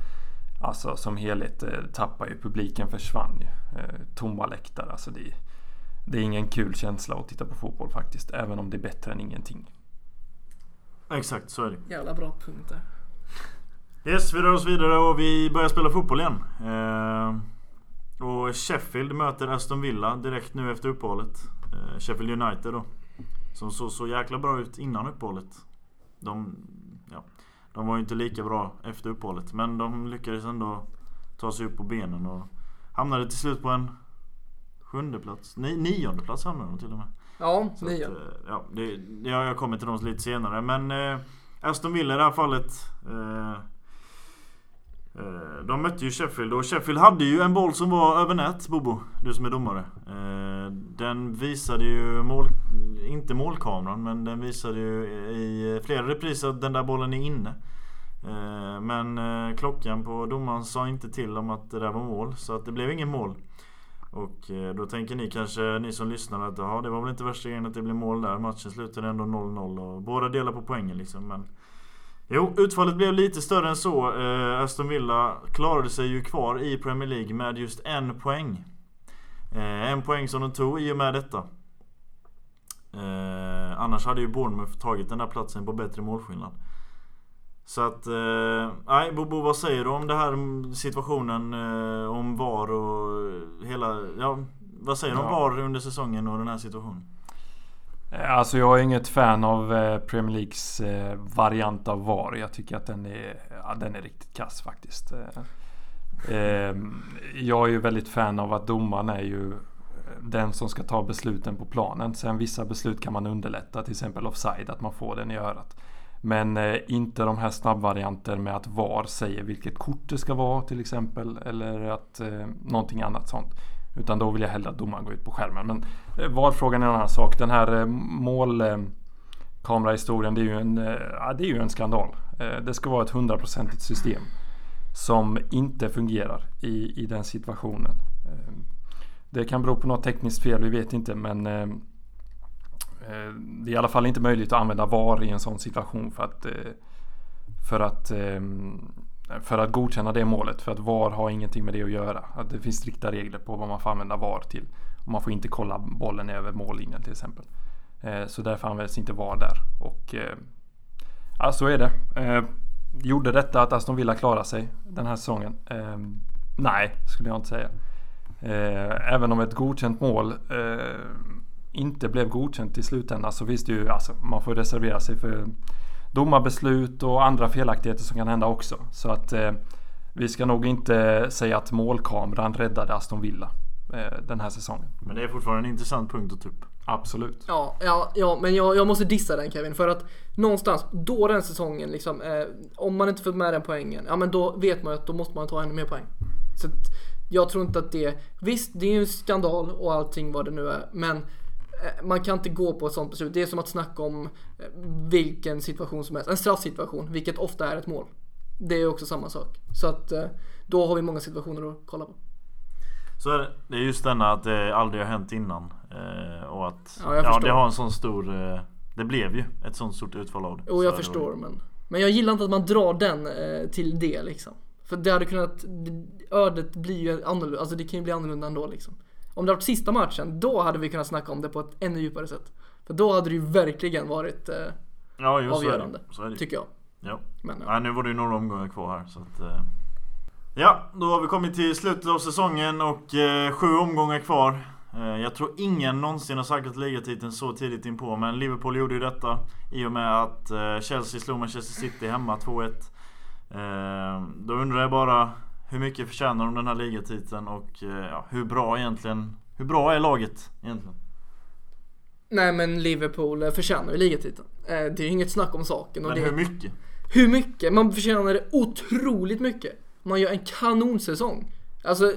alltså som helhet eh, tappar ju publiken försvann ju. Eh, tomma läktare. Alltså det, det är ingen kul känsla att titta på fotboll faktiskt. Även om det är bättre än ingenting. Exakt, så är det. Jävla bra punkt där. Yes, vi rör oss vidare och vi börjar spela fotboll igen. Eh, och Sheffield möter Aston Villa direkt nu efter uppehållet. Eh, Sheffield United då. Som såg så jäkla bra ut innan uppehållet. De, ja, de var ju inte lika bra efter uppehållet. Men de lyckades ändå ta sig upp på benen och hamnade till slut på en Sjunde plats? Nej, nionde plats hamnade de till och med. Ja, så. Att, eh, ja, det, ja, jag kommer till dem lite senare. Men eh, Aston Villa i det här fallet. Eh, eh, de mötte ju Sheffield och Sheffield hade ju en boll som var över nät, Bobo. Du som är domare. Eh, den visade ju mål... Inte målkameran, men den visade ju i flera repriser att den där bollen är inne. Eh, men klockan på domaren sa inte till om att det där var mål, så att det blev ingen mål. Och eh, då tänker ni kanske, ni som lyssnar att ja, det var väl inte värsta grejen att det blev mål där. Matchen slutade ändå 0-0 och båda delar på poängen liksom. Men Jo, utfallet blev lite större än så. Eh, Aston Villa klarade sig ju kvar i Premier League med just en poäng. Eh, en poäng som de tog i och med detta. Eh, annars hade ju Bournemouth tagit den där platsen på bättre målskillnad. Så att, eh, nej Bobo vad säger du om det här situationen eh, om VAR och hela, ja vad säger du om VAR under säsongen och den här situationen? Eh, alltså jag är inget fan av eh, Premier Leagues eh, variant av VAR. Jag tycker att den är, ja, den är riktigt kass faktiskt. Jag är ju väldigt fan av att domaren är ju den som ska ta besluten på planen. Sen vissa beslut kan man underlätta, till exempel offside, att man får den i örat. Men eh, inte de här snabbvarianter med att VAR säger vilket kort det ska vara till exempel. Eller att eh, någonting annat sånt. Utan då vill jag hellre att domaren går ut på skärmen. Men eh, VAR-frågan är en annan sak. Den här eh, målkamerahistorien eh, det är ju en, eh, det är ju en skandal. Eh, det ska vara ett hundraprocentigt system. Som inte fungerar i, i den situationen. Eh, det kan bero på något tekniskt fel, vi vet inte. Men Eh, Eh, det är i alla fall inte möjligt att använda VAR i en sån situation för att, eh, för att, eh, för att godkänna det målet. För att VAR har ingenting med det att göra. Att det finns strikta regler på vad man får använda VAR till. Och man får inte kolla bollen över mållinjen till exempel. Så därför används inte VAR där. Och ja, så är det. Gjorde detta att Aston Villa klarade sig den här säsongen? Nej, skulle jag inte säga. Även om ett godkänt mål inte blev godkänt i slutändan så finns det ju, alltså man får reservera sig för domarbeslut och andra felaktigheter som kan hända också. Så att eh, vi ska nog inte säga att målkameran räddade Aston Villa eh, den här säsongen. Men det är fortfarande en intressant punkt att ta upp. Absolut. Ja, ja, ja men jag, jag måste dissa den Kevin för att någonstans då den säsongen liksom eh, om man inte fått med den poängen, ja men då vet man ju att då måste man ta ännu mer poäng. Så att, jag tror inte att det, visst det är ju en skandal och allting vad det nu är, men man kan inte gå på ett sånt beslut. Det är som att snacka om eh, vilken situation som helst. En straffsituation, vilket ofta är ett mål. Det är också samma sak. Så att eh, då har vi många situationer att kolla på. Så är det. Det är just denna att det aldrig har hänt innan. och att ja, ja, det har en sån stor... det blev ju ett sånt stort utfall av det. Jo, jag förstår. Men, men jag gillar inte att man drar den till det liksom. För det hade kunnat... Ödet blir ju annorlunda. Alltså det kan ju bli annorlunda ändå liksom. Om det varit sista matchen, då hade vi kunnat snacka om det på ett ännu djupare sätt. För då hade det ju verkligen varit eh, ja, avgörande. Så är det. Tycker jag. Ja. Men, ja. Nej, nu var det ju några omgångar kvar här så att... Eh. Ja, då har vi kommit till slutet av säsongen och eh, sju omgångar kvar. Eh, jag tror ingen någonsin har säkrat ligatiteln så tidigt inpå men Liverpool gjorde ju detta i och med att eh, Chelsea slog Manchester City hemma 2-1. Eh, då undrar jag bara hur mycket förtjänar de den här ligatiteln och eh, ja, hur bra egentligen Hur bra är laget egentligen? Nej men Liverpool förtjänar ju ligatiteln. Det är ju inget snack om saken. Men hur mycket? Hur mycket? Man förtjänar det otroligt mycket. Man gör en kanonsäsong. Alltså,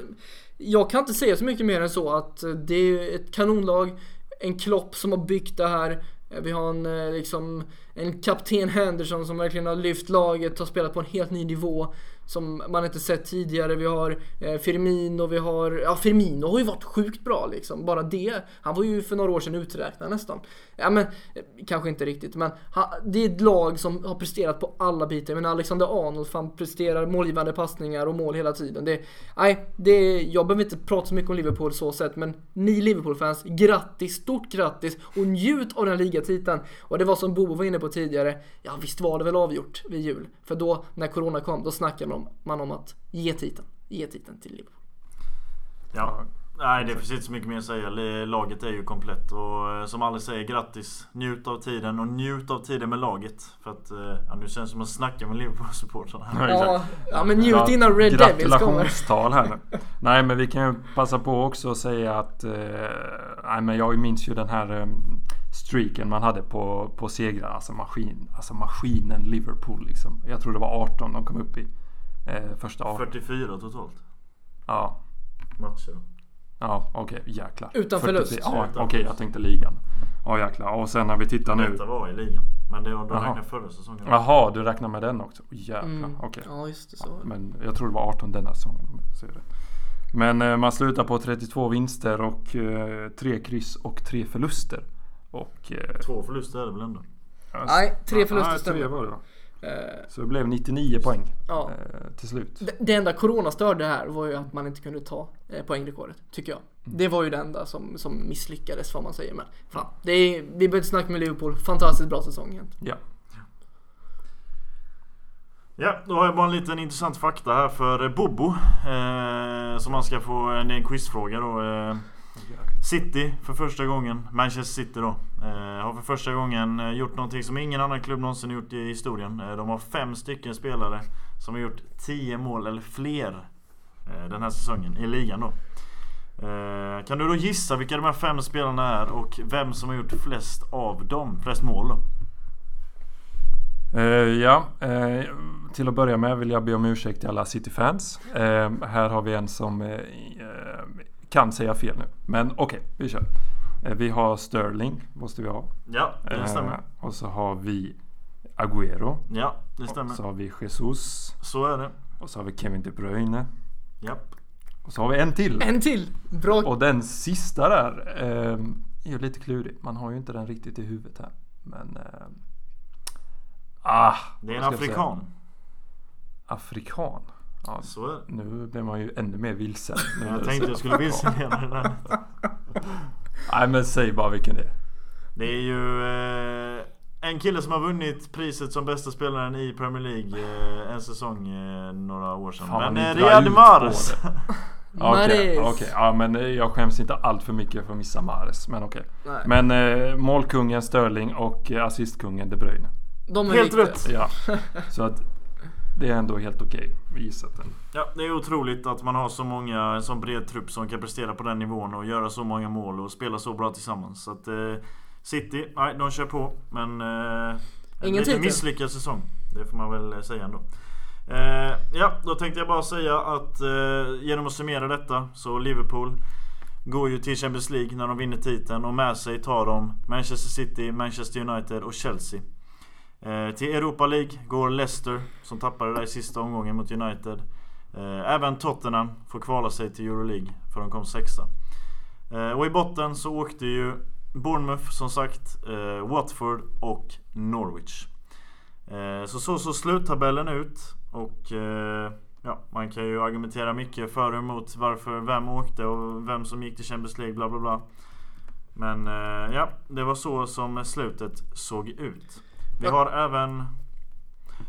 jag kan inte säga så mycket mer än så att det är ett kanonlag. En Klopp som har byggt det här. Vi har en, eh, liksom, en kapten Henderson som verkligen har lyft laget, har spelat på en helt ny nivå som man inte sett tidigare. Vi har eh, Firmino, vi har... Ja, Firmino har ju varit sjukt bra liksom. Bara det. Han var ju för några år sedan uträknad nästan. Ja, men eh, kanske inte riktigt, men han, det är ett lag som har presterat på alla bitar. Men Alexander Arnold fan presterar målgivande passningar och mål hela tiden. Det, nej, det, jag behöver inte prata så mycket om Liverpool så sett, men ni Liverpool-fans, grattis, stort grattis och njut av den här ligatiteln. Och det var som Bobo var inne på tidigare, ja visst var det väl avgjort vid jul. För då, när Corona kom, då snackade man om, man om att ge titeln, ge titeln till Liverpool. Ja, Nej, det finns inte så mycket mer att säga. Laget är ju komplett och eh, som alla säger, grattis! Njut av tiden och njut av tiden med laget. För att, eh, ja, nu känns det som att snacka med Liverpool-supportrarna. Ja, ja, men njut innan Red Devils kommer. Gratulationstal här nu. (laughs) Nej, men vi kan ju passa på också att säga att... Eh, nej, men jag minns ju den här eh, streaken man hade på, på segrar. Alltså, maskin, alltså maskinen Liverpool liksom. Jag tror det var 18 de kom upp i. Eh, första 18. 44 totalt. Ja. Matcher. Ja, okej. Okay, jäklar. Utan förlust. Ja, okej. Okay, jag tänkte ligan. Ja, jäklar. Och sen när vi tittar nu. Detta var i ligan. Men det var då räknar förra säsongen. Jaha, du räknar med den också? Jäklar, mm. okej. Okay. Ja, just det. Så. Ja, men jag tror det var 18 denna säsongen. Men eh, man slutar på 32 vinster och eh, 3 kryss och 3 förluster. Och, eh, Två förluster är det väl ändå? Nej, tre förluster stämmer. Tre var det så det blev 99 poäng ja. eh, till slut. Det, det enda Corona störde här var ju att man inte kunde ta eh, poängrekordet, tycker jag. Mm. Det var ju det enda som, som misslyckades, vad man säger. Men fan, det är, vi behöver inte snacka med Liverpool. Fantastiskt bra säsong egentligen. Ja. Ja, då har jag bara en liten intressant fakta här för Bobo. Eh, som man ska få, det är en quizfråga då. Eh, City för första gången, Manchester City då, eh, har för första gången eh, gjort någonting som ingen annan klubb någonsin gjort i historien. Eh, de har fem stycken spelare som har gjort 10 mål eller fler eh, den här säsongen i ligan då. Eh, kan du då gissa vilka de här fem spelarna är och vem som har gjort flest av dem, flest mål då? Uh, ja, uh, till att börja med vill jag be om ursäkt till alla City-fans. Uh, här har vi en som kan säga fel nu. Men okej, okay, vi kör. Eh, vi har Sterling, måste vi ha. Ja, det stämmer. Eh, och så har vi Agüero. Ja, det stämmer. Och så har vi Jesus. Så är det. Och så har vi Kevin De Bruyne. Japp. Och så har vi en till. En till! Bra. Och den sista där eh, är ju lite klurig. Man har ju inte den riktigt i huvudet här. Men... Eh, ah! Det är en afrikan. Afrikan? Ja, så är det. Nu blir man ju ännu mer vilsen. (laughs) jag tänkte jag skulle vilseleda det där. (laughs) Nej men säg bara vilken det är. Det är ju eh, en kille som har vunnit priset som bästa spelaren i Premier League eh, en säsong eh, några år sedan. Fan, men eh, Riyad (laughs) Mahrez. Okej, okay, okay, ja men eh, jag skäms inte allt för mycket för att missa Mahrez. Men okej. Okay. Men eh, målkungen Sterling och eh, assistkungen De Bruyne. De är Helt rätt! Ja. Så att det är ändå helt okej okay, gissat. Ja, det är otroligt att man har så många, en sån bred trupp som kan prestera på den nivån och göra så många mål och spela så bra tillsammans. Så att eh, City, nej de kör på. Men eh, en lite misslyckad säsong. Det får man väl säga ändå. Eh, ja, då tänkte jag bara säga att eh, genom att summera detta så Liverpool går ju till Champions League när de vinner titeln och med sig tar de Manchester City, Manchester United och Chelsea. Eh, till Europa League går Leicester som tappade där i sista omgången mot United. Eh, även Tottenham får kvala sig till Euroleague för de kom sexa. Eh, och i botten så åkte ju Bournemouth som sagt, Watford och Norwich. Så så såg sluttabellen ut och ja, man kan ju argumentera mycket för och emot varför, vem åkte och vem som gick till Champions League bla bla bla. Men ja, det var så som slutet såg ut. Vi har även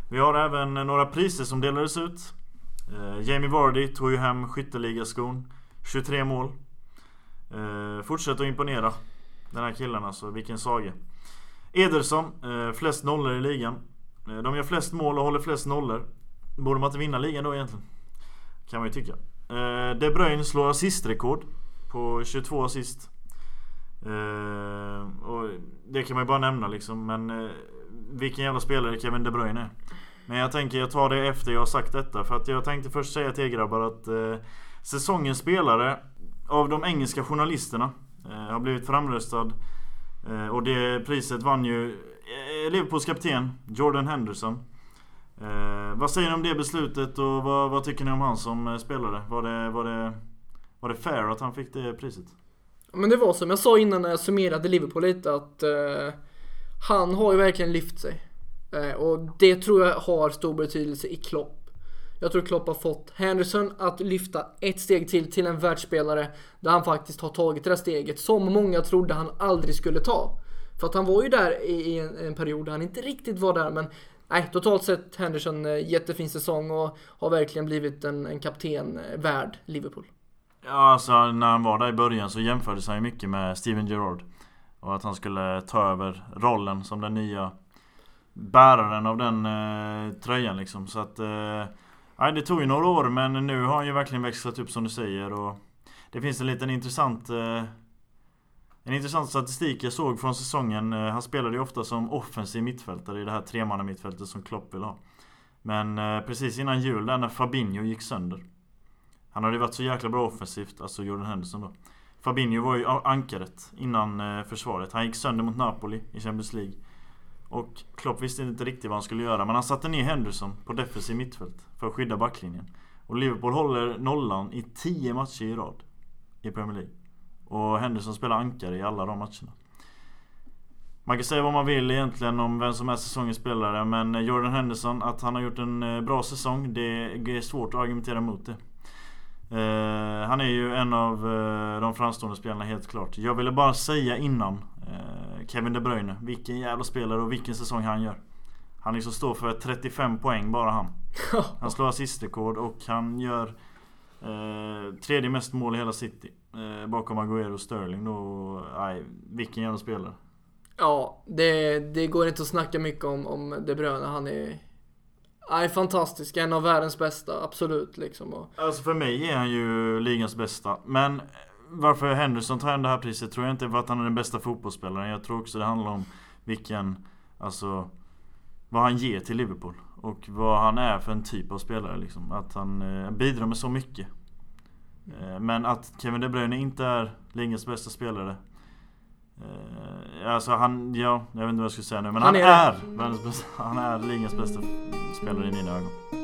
Vi har även några priser som delades ut Eh, Jamie Vardy tog ju hem skytteligaskon. 23 mål. Eh, att imponera. Den här killen alltså, vilken saga. Ederson, eh, flest nollor i ligan. Eh, de gör flest mål och håller flest nollor. Borde man inte vinna ligan då egentligen? Kan man ju tycka. Eh, De Bruyne slår assistrekord på 22 assist. Eh, och det kan man ju bara nämna liksom. Men eh, vilken jävla spelare Kevin De Bruyne är. Men jag tänker jag tar det efter jag har sagt detta. För att jag tänkte först säga till er grabbar att eh, säsongens spelare av de engelska journalisterna eh, har blivit framröstad. Eh, och det priset vann ju eh, Liverpools kapten Jordan Henderson. Eh, vad säger ni om det beslutet och vad, vad, tycker ni om han som eh, spelare? Var det, var, det, var det fair att han fick det priset? Men det var som jag sa innan när jag summerade Liverpool lite att eh, han har ju verkligen lyft sig. Eh, och det tror jag har stor betydelse i Klopp. Jag tror Klopp har fått Henderson att lyfta ett steg till till en världsspelare där han faktiskt har tagit det där steget som många trodde han aldrig skulle ta. För att han var ju där i en, en period där han inte riktigt var där men nej, totalt sett Henderson eh, jättefin säsong och har verkligen blivit en, en kapten eh, värd Liverpool. Ja, alltså när han var där i början så jämfördes han ju mycket med Steven Gerrard. Och att han skulle ta över rollen som den nya bäraren av den eh, tröjan liksom. Så att... Eh, det tog ju några år men nu har han ju verkligen växlat upp som du säger. Och det finns en liten intressant... Eh, en intressant statistik jag såg från säsongen. Eh, han spelade ju ofta som offensiv mittfältare i det här tremannamittfältet som Klopp vill ha. Men eh, precis innan jul där när Fabinho gick sönder. Han hade ju varit så jäkla bra offensivt, alltså Jordan Henderson då. Fabinho var ju ankaret innan eh, försvaret. Han gick sönder mot Napoli i Champions League. Och Klopp visste inte riktigt vad han skulle göra men han satte ner Henderson på defensiv mittfält för att skydda backlinjen. Och Liverpool håller nollan i 10 matcher i rad i Premier League. Och Henderson spelar ankare i alla de matcherna. Man kan säga vad man vill egentligen om vem som är säsongens spelare men Jordan Henderson, att han har gjort en eh, bra säsong, det är svårt att argumentera emot det. Uh, han är ju en av uh, de framstående spelarna helt klart. Jag ville bara säga innan uh, Kevin De Bruyne, vilken jävla spelare och vilken säsong han gör. Han liksom står för 35 poäng bara han. (laughs) Han slår assistrekord och han gör tredje mest mål i hela City. bakom Agüero och Sterling då. Nej, vilken jävla spelare. Ja, det, det går inte att snacka mycket om, om De Bruyne. Han är Nej, fantastisk. En av världens bästa, absolut. Liksom. Alltså för mig är han ju ligans bästa. Men varför Henderson tar hem det här priset tror jag inte för att han är den bästa fotbollsspelaren. Jag tror också det handlar om vilken, alltså, vad han ger till Liverpool. Och vad han är för en typ av spelare liksom. Att han eh, bidrar med så mycket. Eh, men att Kevin De Bruyne inte är ligans bästa spelare alltså han, ja, jag vet inte vad jag ska säga nu men han, han är, är världens bästa, han är ligans bästa spelare i mina ögon.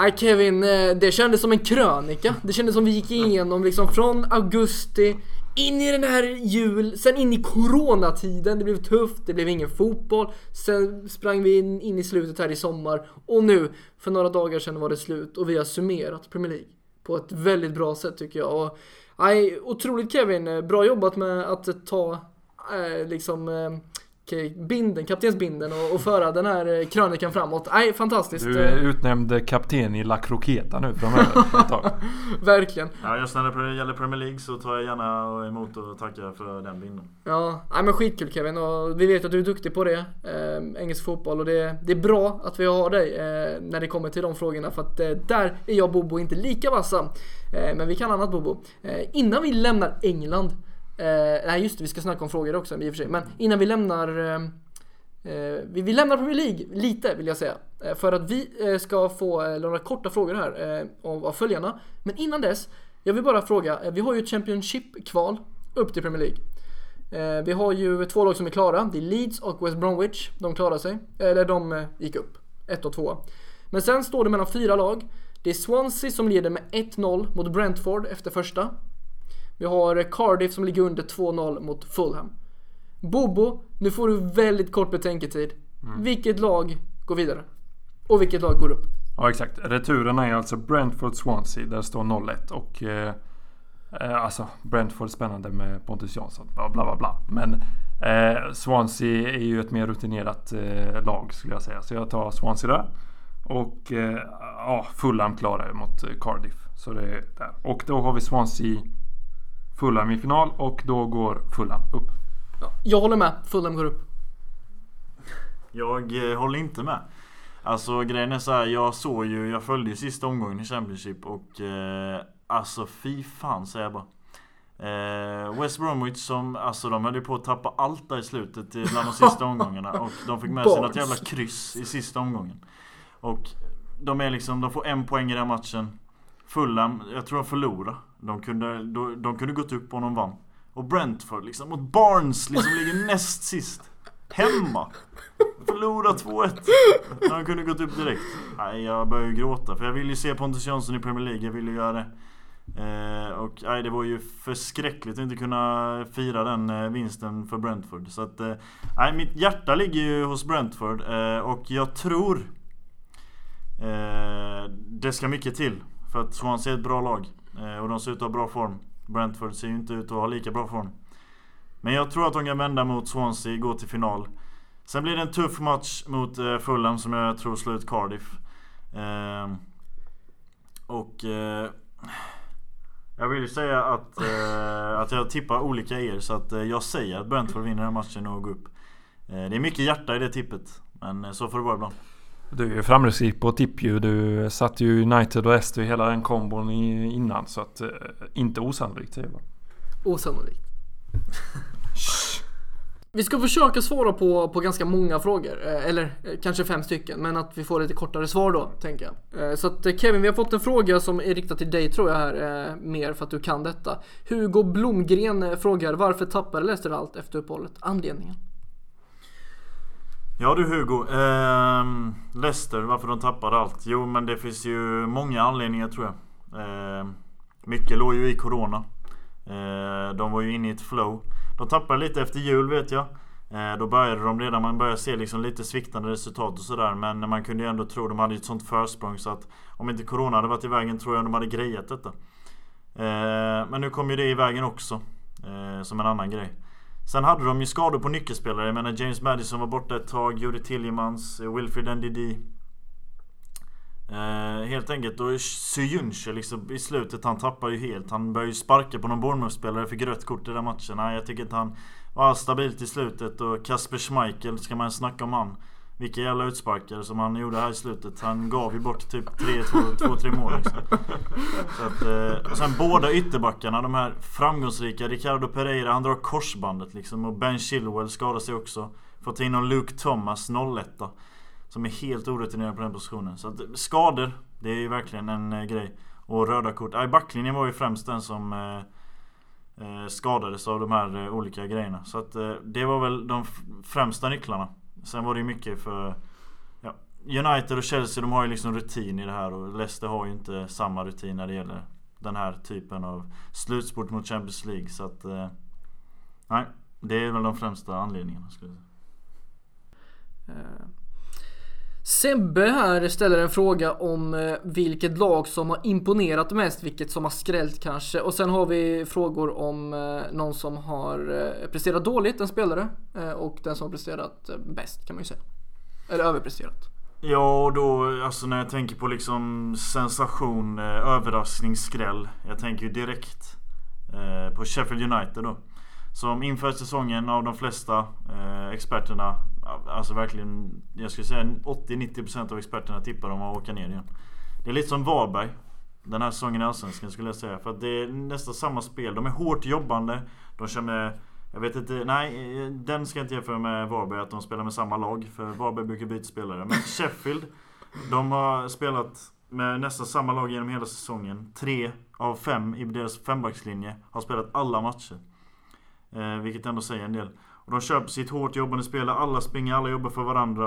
Nej Kevin, eh, det kändes som en krönika. Det kändes som vi gick igenom liksom från augusti in i den här jul, sen in i coronatiden. Det blev tufft, det blev ingen fotboll. Sen sprang vi in, in i slutet här i sommar. Och nu, för några dagar sedan var det slut och vi har summerat Premier League. På ett väldigt bra sätt tycker jag. Och, nej, otroligt Kevin, bra jobbat med att ta eh, liksom eh, binden, kaptensbinden och, och föra den här eh, krönikan framåt. Nej, fantastiskt. Du är utnämnd kapten i La Croqueta nu framöver. (laughs) Verkligen. Ja, just när det gäller Premier League så tar jag gärna emot och tackar för den binden. Ja, nej, men skitkul Kevin och vi vet att du är duktig på det. Eh, engelsk fotboll och det, det är bra att vi har dig eh, när det kommer till de frågorna för att eh, där är jag Bobo inte lika vassa. Eh, men vi kan annat Bobo. Eh, innan vi lämnar England Eh, nej just det, vi ska snacka om frågor också i och för sig. Men innan vi lämnar eh, eh, vi, vi lämnar Premier League lite vill jag säga. Eh, för att vi eh, ska få eh, några korta frågor här eh, av, av följarna. Men innan dess, jag vill bara fråga. Eh, vi har ju ett Championship-kval upp till Premier League. vi har ju två lag som är klara. Det är Leeds och West Bromwich. De klarar sig. Eller de gick upp. Ett och två. Men sen står det mellan fyra lag. Det är Swansea som leder med 1-0 mot Brentford efter första. Vi har Cardiff som ligger under 2-0 mot Fulham. Bobo, nu får du väldigt kort betänketid. Mm. Vilket lag går vidare. Och vilket lag går upp? Ja exakt. Returen är alltså Brentford-Swansea. Där står 0-1 och eh, eh, alltså Brentford spännande med Pontus Jansson. Bla bla bla. bla. Men eh, Swansea är ju ett mer rutinerat eh, lag skulle jag säga. Så jag tar Swansea där. Och eh, ja, Fulham klarar mot Cardiff. Så det är där. Och då har vi Swansea Fulham i final och då går Fulham upp. Ja, jag håller med. Fulham går upp. Jag eh, håller inte med. Alltså grejen är så här, jag såg ju, jag följde ju sista omgången i Championship och eh, alltså fy fan säger jag bara. Eh, West Bromwich som, alltså de höll ju på att tappa allt där i slutet bland de sista (laughs) omgångarna och de fick med sig något jävla kryss i sista omgången. Och de är liksom, de får en poäng i den matchen. Fulham, jag tror de förlorade. De kunde, de, de kunde gått upp om de vann. Och Brentford liksom, mot Barnes liksom ligger näst sist. Hemma! Förlora 2-1. De kunde gått upp direkt. Nej, jag börjar ju gråta. För jag vill ju se Pontus Jansson i Premier League. Jag vill ju göra det. Eh, och nej, det var ju förskräckligt att inte kunna fira den eh, vinsten för Brentford. Så att, eh, nej, mitt hjärta ligger ju hos Brentford. Eh, och jag tror eh, det ska mycket till. För att Swansea är ett bra lag. Eh, och de ser ut att ha bra form. Brentford ser ju inte ut att ha lika bra form. Men jag tror att de kan vända mot Swansea, gå till final. Sen blir det en tuff match mot eh, Fulham som jag tror slår ut Cardiff. Eh, och eh, jag vill ju säga att, eh, att jag tippar olika er så att eh, jag säger att Brentford vinner den här matchen och går upp. Eh, det är mycket hjärta i det tippet. Men eh, så får det vara ibland. Du är ju framgångsrik på tipp ju. Du satt ju United och Ester i hela den kombon innan. Så att inte osannolikt säger jag. Osannolikt. (laughs) Vi ska försöka svara på, på ganska många frågor, eh, eller eh, kanske fem stycken, men att vi får lite kortare svar då, tänker jag. Eh, så att Kevin, vi har fått en fråga som är riktad till dig tror jag här, mer för att du kan detta. Hugo Blomgren frågar, varför tappade Leicester allt efter uppehållet? Anledningen? Ja du Hugo, eh, Leicester, varför de tappade allt? Jo men det finns ju många anledningar tror jag. Eh, mycket låg ju i Corona. Eh, de var ju inne i ett flow. De tappade lite efter jul vet jag. Eh, då började de redan, man började se liksom lite sviktande resultat och sådär. Men man kunde ju ändå tro, de hade ju ett sånt försprång så att om inte Corona hade varit i vägen tror jag de hade grejat detta. Eh, men nu kom ju det i vägen också. Eh, som en annan grej. Sen hade de ju skador på nyckelspelare. Jag menar James Madison var borta ett tag, Juri Tillemans, eh, Wilfred Ndidi. Eh, helt enkelt. Och Syunche liksom i slutet, han tappar ju helt. Han börjar ju sparka på någon Bournemouth-spelare, fick rött kort i den matchen. Nej, jag tycker inte han var stabilt i slutet. Och Kasper Schmeichel, ska man snacka om han. Vilka jävla utsparkar som han gjorde här i slutet. Han gav ju bort typ 2-3 mål liksom. Så att, eh, och sen båda ytterbackarna, de här framgångsrika. Ricardo Pereira, han drar korsbandet liksom. Och Ben Chilwell skadar sig också. Fått in någon Luke Thomas, 01 som är helt orutinerad på den positionen. Så att eh, skador, det är ju verkligen en eh, grej. Och röda kort. Nej, backlinjen var ju främst den som eh, eh skadades av de här eh, olika grejerna. Så att eh, det var väl de främsta nycklarna. Sen var det ju mycket för ja, United och Chelsea de har ju liksom rutin i det här och Leicester har ju inte samma rutin när det gäller den här typen av slutspurt mot Champions League. Så att eh, nej, det är väl de främsta anledningarna skulle jag säga. Eh, Sebbe här ställer en fråga om eh, vilket lag som har imponerat mest, vilket som har skrällt kanske. Och sen har vi frågor om eh, någon som har eh, presterat dåligt, en spelare. Och den som har presterat bäst kan man ju säga. Eller överpresterat. Ja, och då alltså när jag tänker på liksom sensation, överraskning, skräll. Jag tänker ju direkt på Sheffield United då. Som inför säsongen av de flesta experterna Alltså verkligen, jag skulle säga 80-90% av experterna tippar dem att åka ner igen. Det är lite som Varberg. Den här säsongen i Allsvenskan skulle jag säga. För att det är nästan samma spel. De är hårt jobbande. De kör med... Jag vet inte, nej den ska jag inte jämföra med Varberg att de spelar med samma lag. För Varberg brukar byta spelare. Men (laughs) Sheffield, de har spelat med nästan samma lag genom hela säsongen. Tre av fem i deras fembackslinje har spelat alla matcher. Eh, vilket ändå säger en del. Och de kör på sitt hårt jobbande spel. Alla springer, alla jobbar för varandra.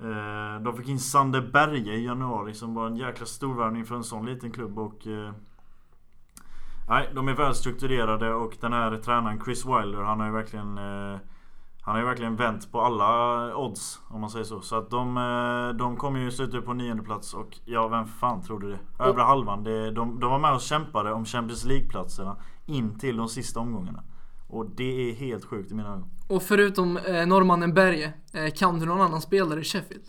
Eh, de fick in Sander Berge i januari som var en jäkla storvärvning för en sån liten klubb. Och, eh, nej, de är välstrukturerade och den här tränaren Chris Wilder han har ju verkligen... Eh, Han har ju verkligen vänt på alla odds om man säger så. Så att de, eh, de kommer ju sluta på nionde plats och ja, vem fan trodde det? Övre halvan. Det, de, de var med och kämpade om Champions League-platserna in till de sista omgångarna. Och det är helt sjukt i mina ögon. Och förutom eh, norrmannen Berge, eh, kan du någon annan spelare i Sheffield?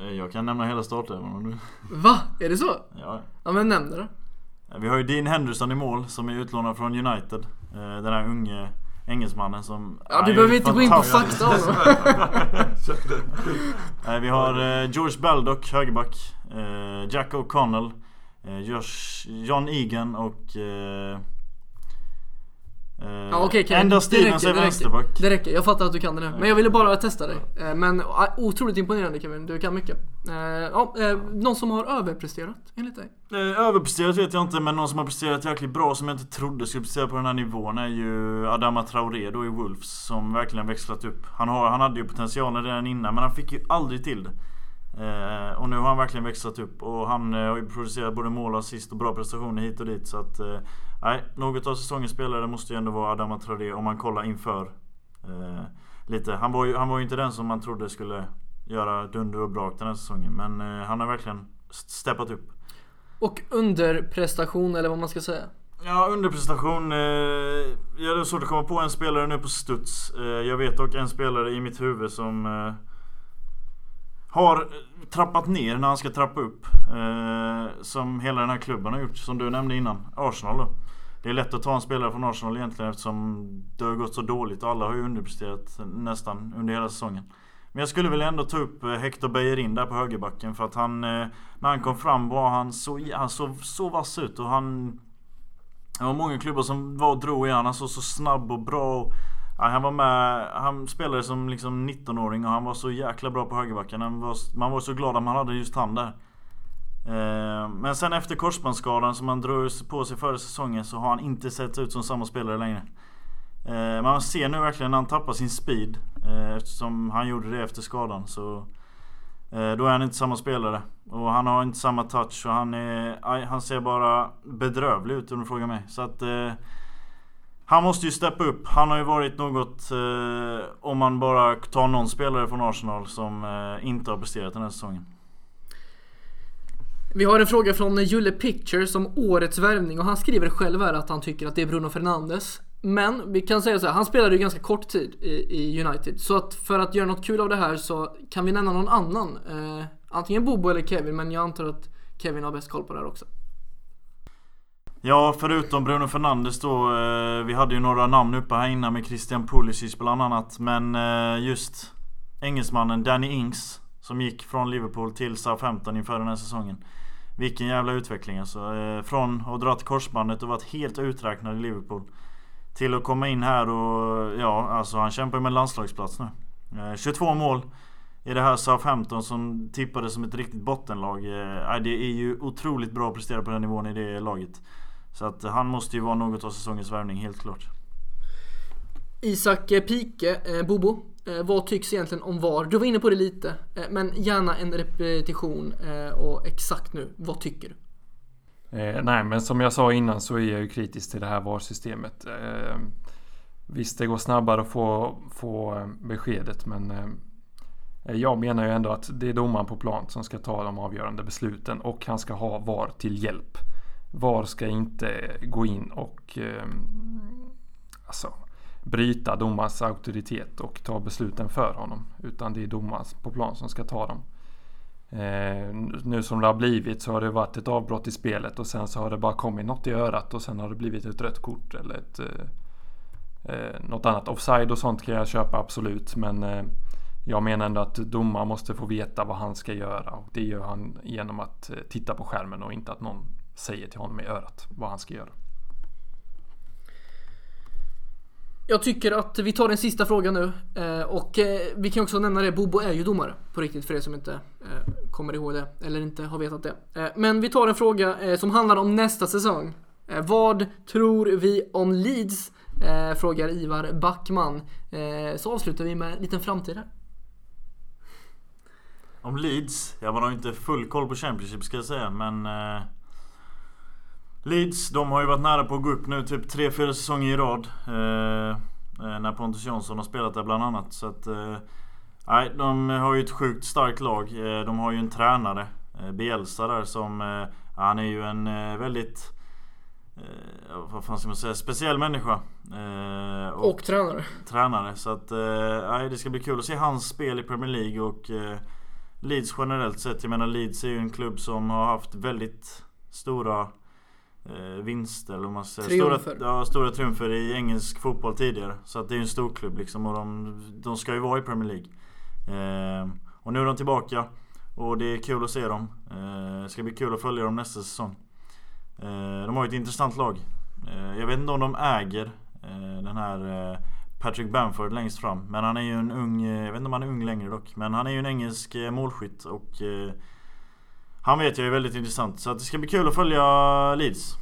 Eh, jag kan nämna hela startelvan om du... Va? Är det så? Ja. Ja men nämn det då. Vi har ju Dean Henderson i mål som är utlånad från United. Den här unge engelsmannen som... Ja du behöver inte gå in på fakta om (laughs) Vi har George Baldock, högerback. Jack O'Connell. John Egan och... Uh, ja, okay, Kevin. Enda Stevens är vänsterback. Det räcker, jag fattar att du kan det nu. Men jag ville bara testa dig. Uh, men uh, otroligt imponerande Kevin, du kan mycket. Ja, någon som har överpresterat enligt dig? överpresterat vet jag inte, men någon som har presterat jäkligt bra som jag inte trodde skulle prestera på den här nivån är ju Adama Traoré då i Wolves. Som verkligen växlat upp. Han, har, han hade ju potentialen redan innan, men han fick ju aldrig till det. Eh, och nu har han verkligen växlat upp och han eh, har ju producerat både mål och assist och bra prestationer hit och dit. Så att, eh, nej, något av säsongens spelare måste ju ändå vara Adama Traoré om man kollar inför. Eh, lite. Han var, ju, han var ju inte den som man trodde skulle göra dunder och brak den här säsongen. Men eh, han har verkligen steppat upp. Och underprestation eller vad man ska säga? Ja, underprestation. Eh, jag hade svårt att komma på en spelare nu på studs. Eh, jag vet dock en spelare i mitt huvud som eh, har trappat ner när han ska trappa upp. Eh, som hela den här klubben har gjort, som du nämnde innan. Arsenal då. Det är lätt att ta en spelare från Arsenal egentligen eftersom det har gått så dåligt och alla har ju underpresterat nästan under hela säsongen. Men jag skulle väl ändå ta upp eh, Hector Bellerin där på högerbacken för att han... Eh, när han kom fram var han så, han såg så vass ut och han... Det var många klubbar som var och drog i honom. Han såg så snabb och bra. Och, Ja, han var med, han spelade som liksom 19-åring och han var så jäkla bra på högerbacken. Var, man var så glad att man hade just han där. Eh, men sen efter korsbandsskadan som han drog på sig förra säsongen så har han inte sett ut som samma spelare längre. Eh, man ser nu verkligen när han tappar sin speed. Eh, eftersom han gjorde det efter skadan. Så då är han inte samma spelare. Och han har inte samma touch och han, är, han ser bara bedrövlig ut om du frågar mig. Så att han måste ju steppa upp. Han har ju varit något, om man bara tar någon spelare från Arsenal som inte har presterat den här säsongen. Vi har en fråga från Julle Pictures om årets värvning och han skriver själv här att han tycker att det är Bruno Fernandes. Men vi kan säga så här, han spelade ju ganska kort tid i, i, United. Så att för att göra något kul av det här så kan vi nämna någon annan. Eh, antingen Bobo eller Kevin, men jag antar att Kevin har bäst koll på det här också. Ja, förutom Bruno Fernandes då. Eh, vi hade ju några namn uppe här innan med Christian Pulisic bland annat. Men eh, just engelsmannen Danny Ings som gick från Liverpool till Southampton inför den här säsongen. Vilken jävla utveckling alltså. Eh, från att dra till korsbandet och varit helt uträknad i Liverpool. Till att komma in här och ja, alltså han kämpar med landslagsplats nu. Eh, 22 mål i det här Southampton som tippades som ett riktigt bottenlag. Eh, det är ju otroligt bra att prestera på den nivån i det laget. Så att han måste ju vara något av säsongens värvning, helt klart. Isak Pike, Bobo. Eh, vad tycks egentligen om VAR? Du var inne på det lite, eh, men gärna en repetition eh, och exakt nu. Vad tycker du? Eh, nej, men som jag sa innan så är jag ju kritisk till det här VAR-systemet. Eh, visst, det går snabbare att få, få eh, beskedet, men eh, eh, jag menar ju ändå att det är domaren på plan som ska ta de avgörande besluten och han ska ha VAR till hjälp. VAR ska inte gå in och eh, alltså, bryta domarens auktoritet och ta besluten för honom. Utan det är domaren på plan som ska ta dem. Eh, nu som det har blivit så har det varit ett avbrott i spelet och sen så har det bara kommit något i örat och sen har det blivit ett rött kort eller ett, eh, eh något annat. Offside och sånt kan jag köpa absolut men eh, jag menar ändå att domaren måste få veta vad han ska göra och det gör han genom att eh, titta på skärmen och inte att någon säger till honom i örat vad han ska göra. Jag tycker att vi tar den sista frågan nu eh, och eh, vi kan också nämna det, Bobo är ju domare på riktigt för er som inte eh, kommer ihåg det eller inte har vetat det. Eh, men vi tar en fråga eh, som handlar om nästa säsong. Eh, vad tror vi om Leeds? Frågar Ivar Backman. Så avslutar vi med en liten framtid här. Om Leeds? Ja man har ju inte full koll på Championship ska jag säga men Leeds, de har ju varit nära på att gå upp nu typ 3-4 säsonger i rad. Eh, när Pontus Jansson har spelat där bland annat. Så att, nej, de har ju ett sjukt starkt lag. De har ju en tränare, Bielsa där som... Han är ju en väldigt eh, vad fan ska man säga, speciell människa. Eh, och, och, tränare. Tränare. Så att eh, det ska bli kul att se hans spel i Premier League och eh, Leeds generellt sett. Jag menar Leeds är ju en klubb som har haft väldigt stora eh, vinster, eller man säger. Triumfer. Stora, ja, stora triumfer i engelsk fotboll tidigare. Så att det är en stor klubb liksom och de, de ska ju vara i Premier League. Eh, och nu är de tillbaka. Och det är kul att se dem. Eh, det ska bli kul att följa dem nästa säsong. Eh, de har ju ett intressant lag. Eh, jag vet inte om de äger eh, den här Patrick Bamford längst fram. Men han är ju en ung, jag vet inte om han är ung längre dock. Men han är ju en engelsk målskytt och han vet jag är väldigt intressant. Så det ska bli kul att följa Leeds.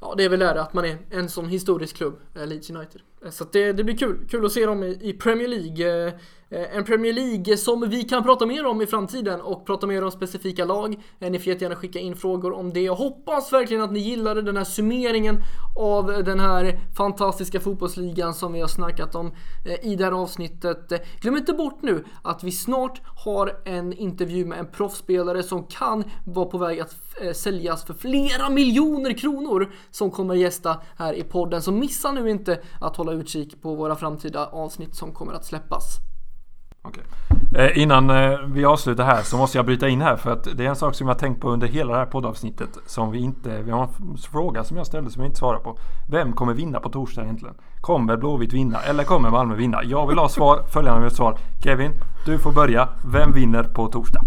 Ja, det är väl det att man är en sån historisk klubb, eh, Leeds United. Eh, så det, det blir kul, kul att se dem i, i Premier League. Eh, Eh, en Premier League som vi kan prata mer om i framtiden och prata mer om specifika lag. Eh, ni får jättegärna skicka in frågor om det. Jag hoppas verkligen att ni gillade den här summeringen av den här fantastiska fotbollsligan som vi har snackat om eh, i det här avsnittet. Glöm inte bort nu att vi snart har en intervju med en proffsspelare som kan vara på väg att säljas för flera miljoner kronor som kommer gästa här i podden. Så missa nu inte att hålla utkik på våra framtida avsnitt som kommer att släppas. Okay. Eh, innan eh, vi avslutar här så måste jag bryta in här för att det är en sak som jag tänkt på under hela det här poddavsnittet som vi inte, vi har en fråga som jag ställde som jag inte svarar på. Vem kommer vinna på torsdag egentligen? Kommer Blåvitt vinna eller kommer Malmö vinna? Jag vill ha svar, (laughs) följande ett svar. Kevin, du får börja. Vem vinner på torsdag?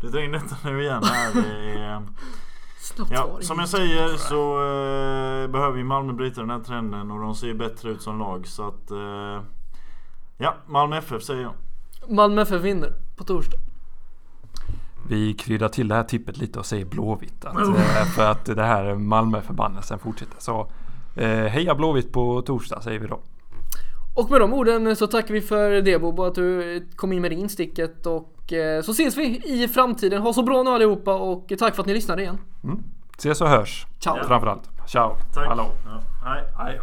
Du drar in detta nu igen här. Eh, ja, som jag säger så eh, behöver ju Malmö bryta den här trenden och de ser ju bättre ut som lag så att eh, Ja, Malmö FF säger jag. Malmö FF vinner på torsdag. Vi kryddar till det här tippet lite och säger Blåvitt. Att, oh. För att det här Malmö-förbannelsen fortsätter. Så eh, heja Blåvitt på torsdag säger vi då. Och med de orden så tackar vi för det Bobo att du kom in med det insticket och eh, så ses vi i framtiden. Ha så bra nu allihopa och tack för att ni lyssnade igen. Mm. Ses och hörs. Ciao. Framförallt. Ciao. Tack. Hallå. Ja. Hej. Hej.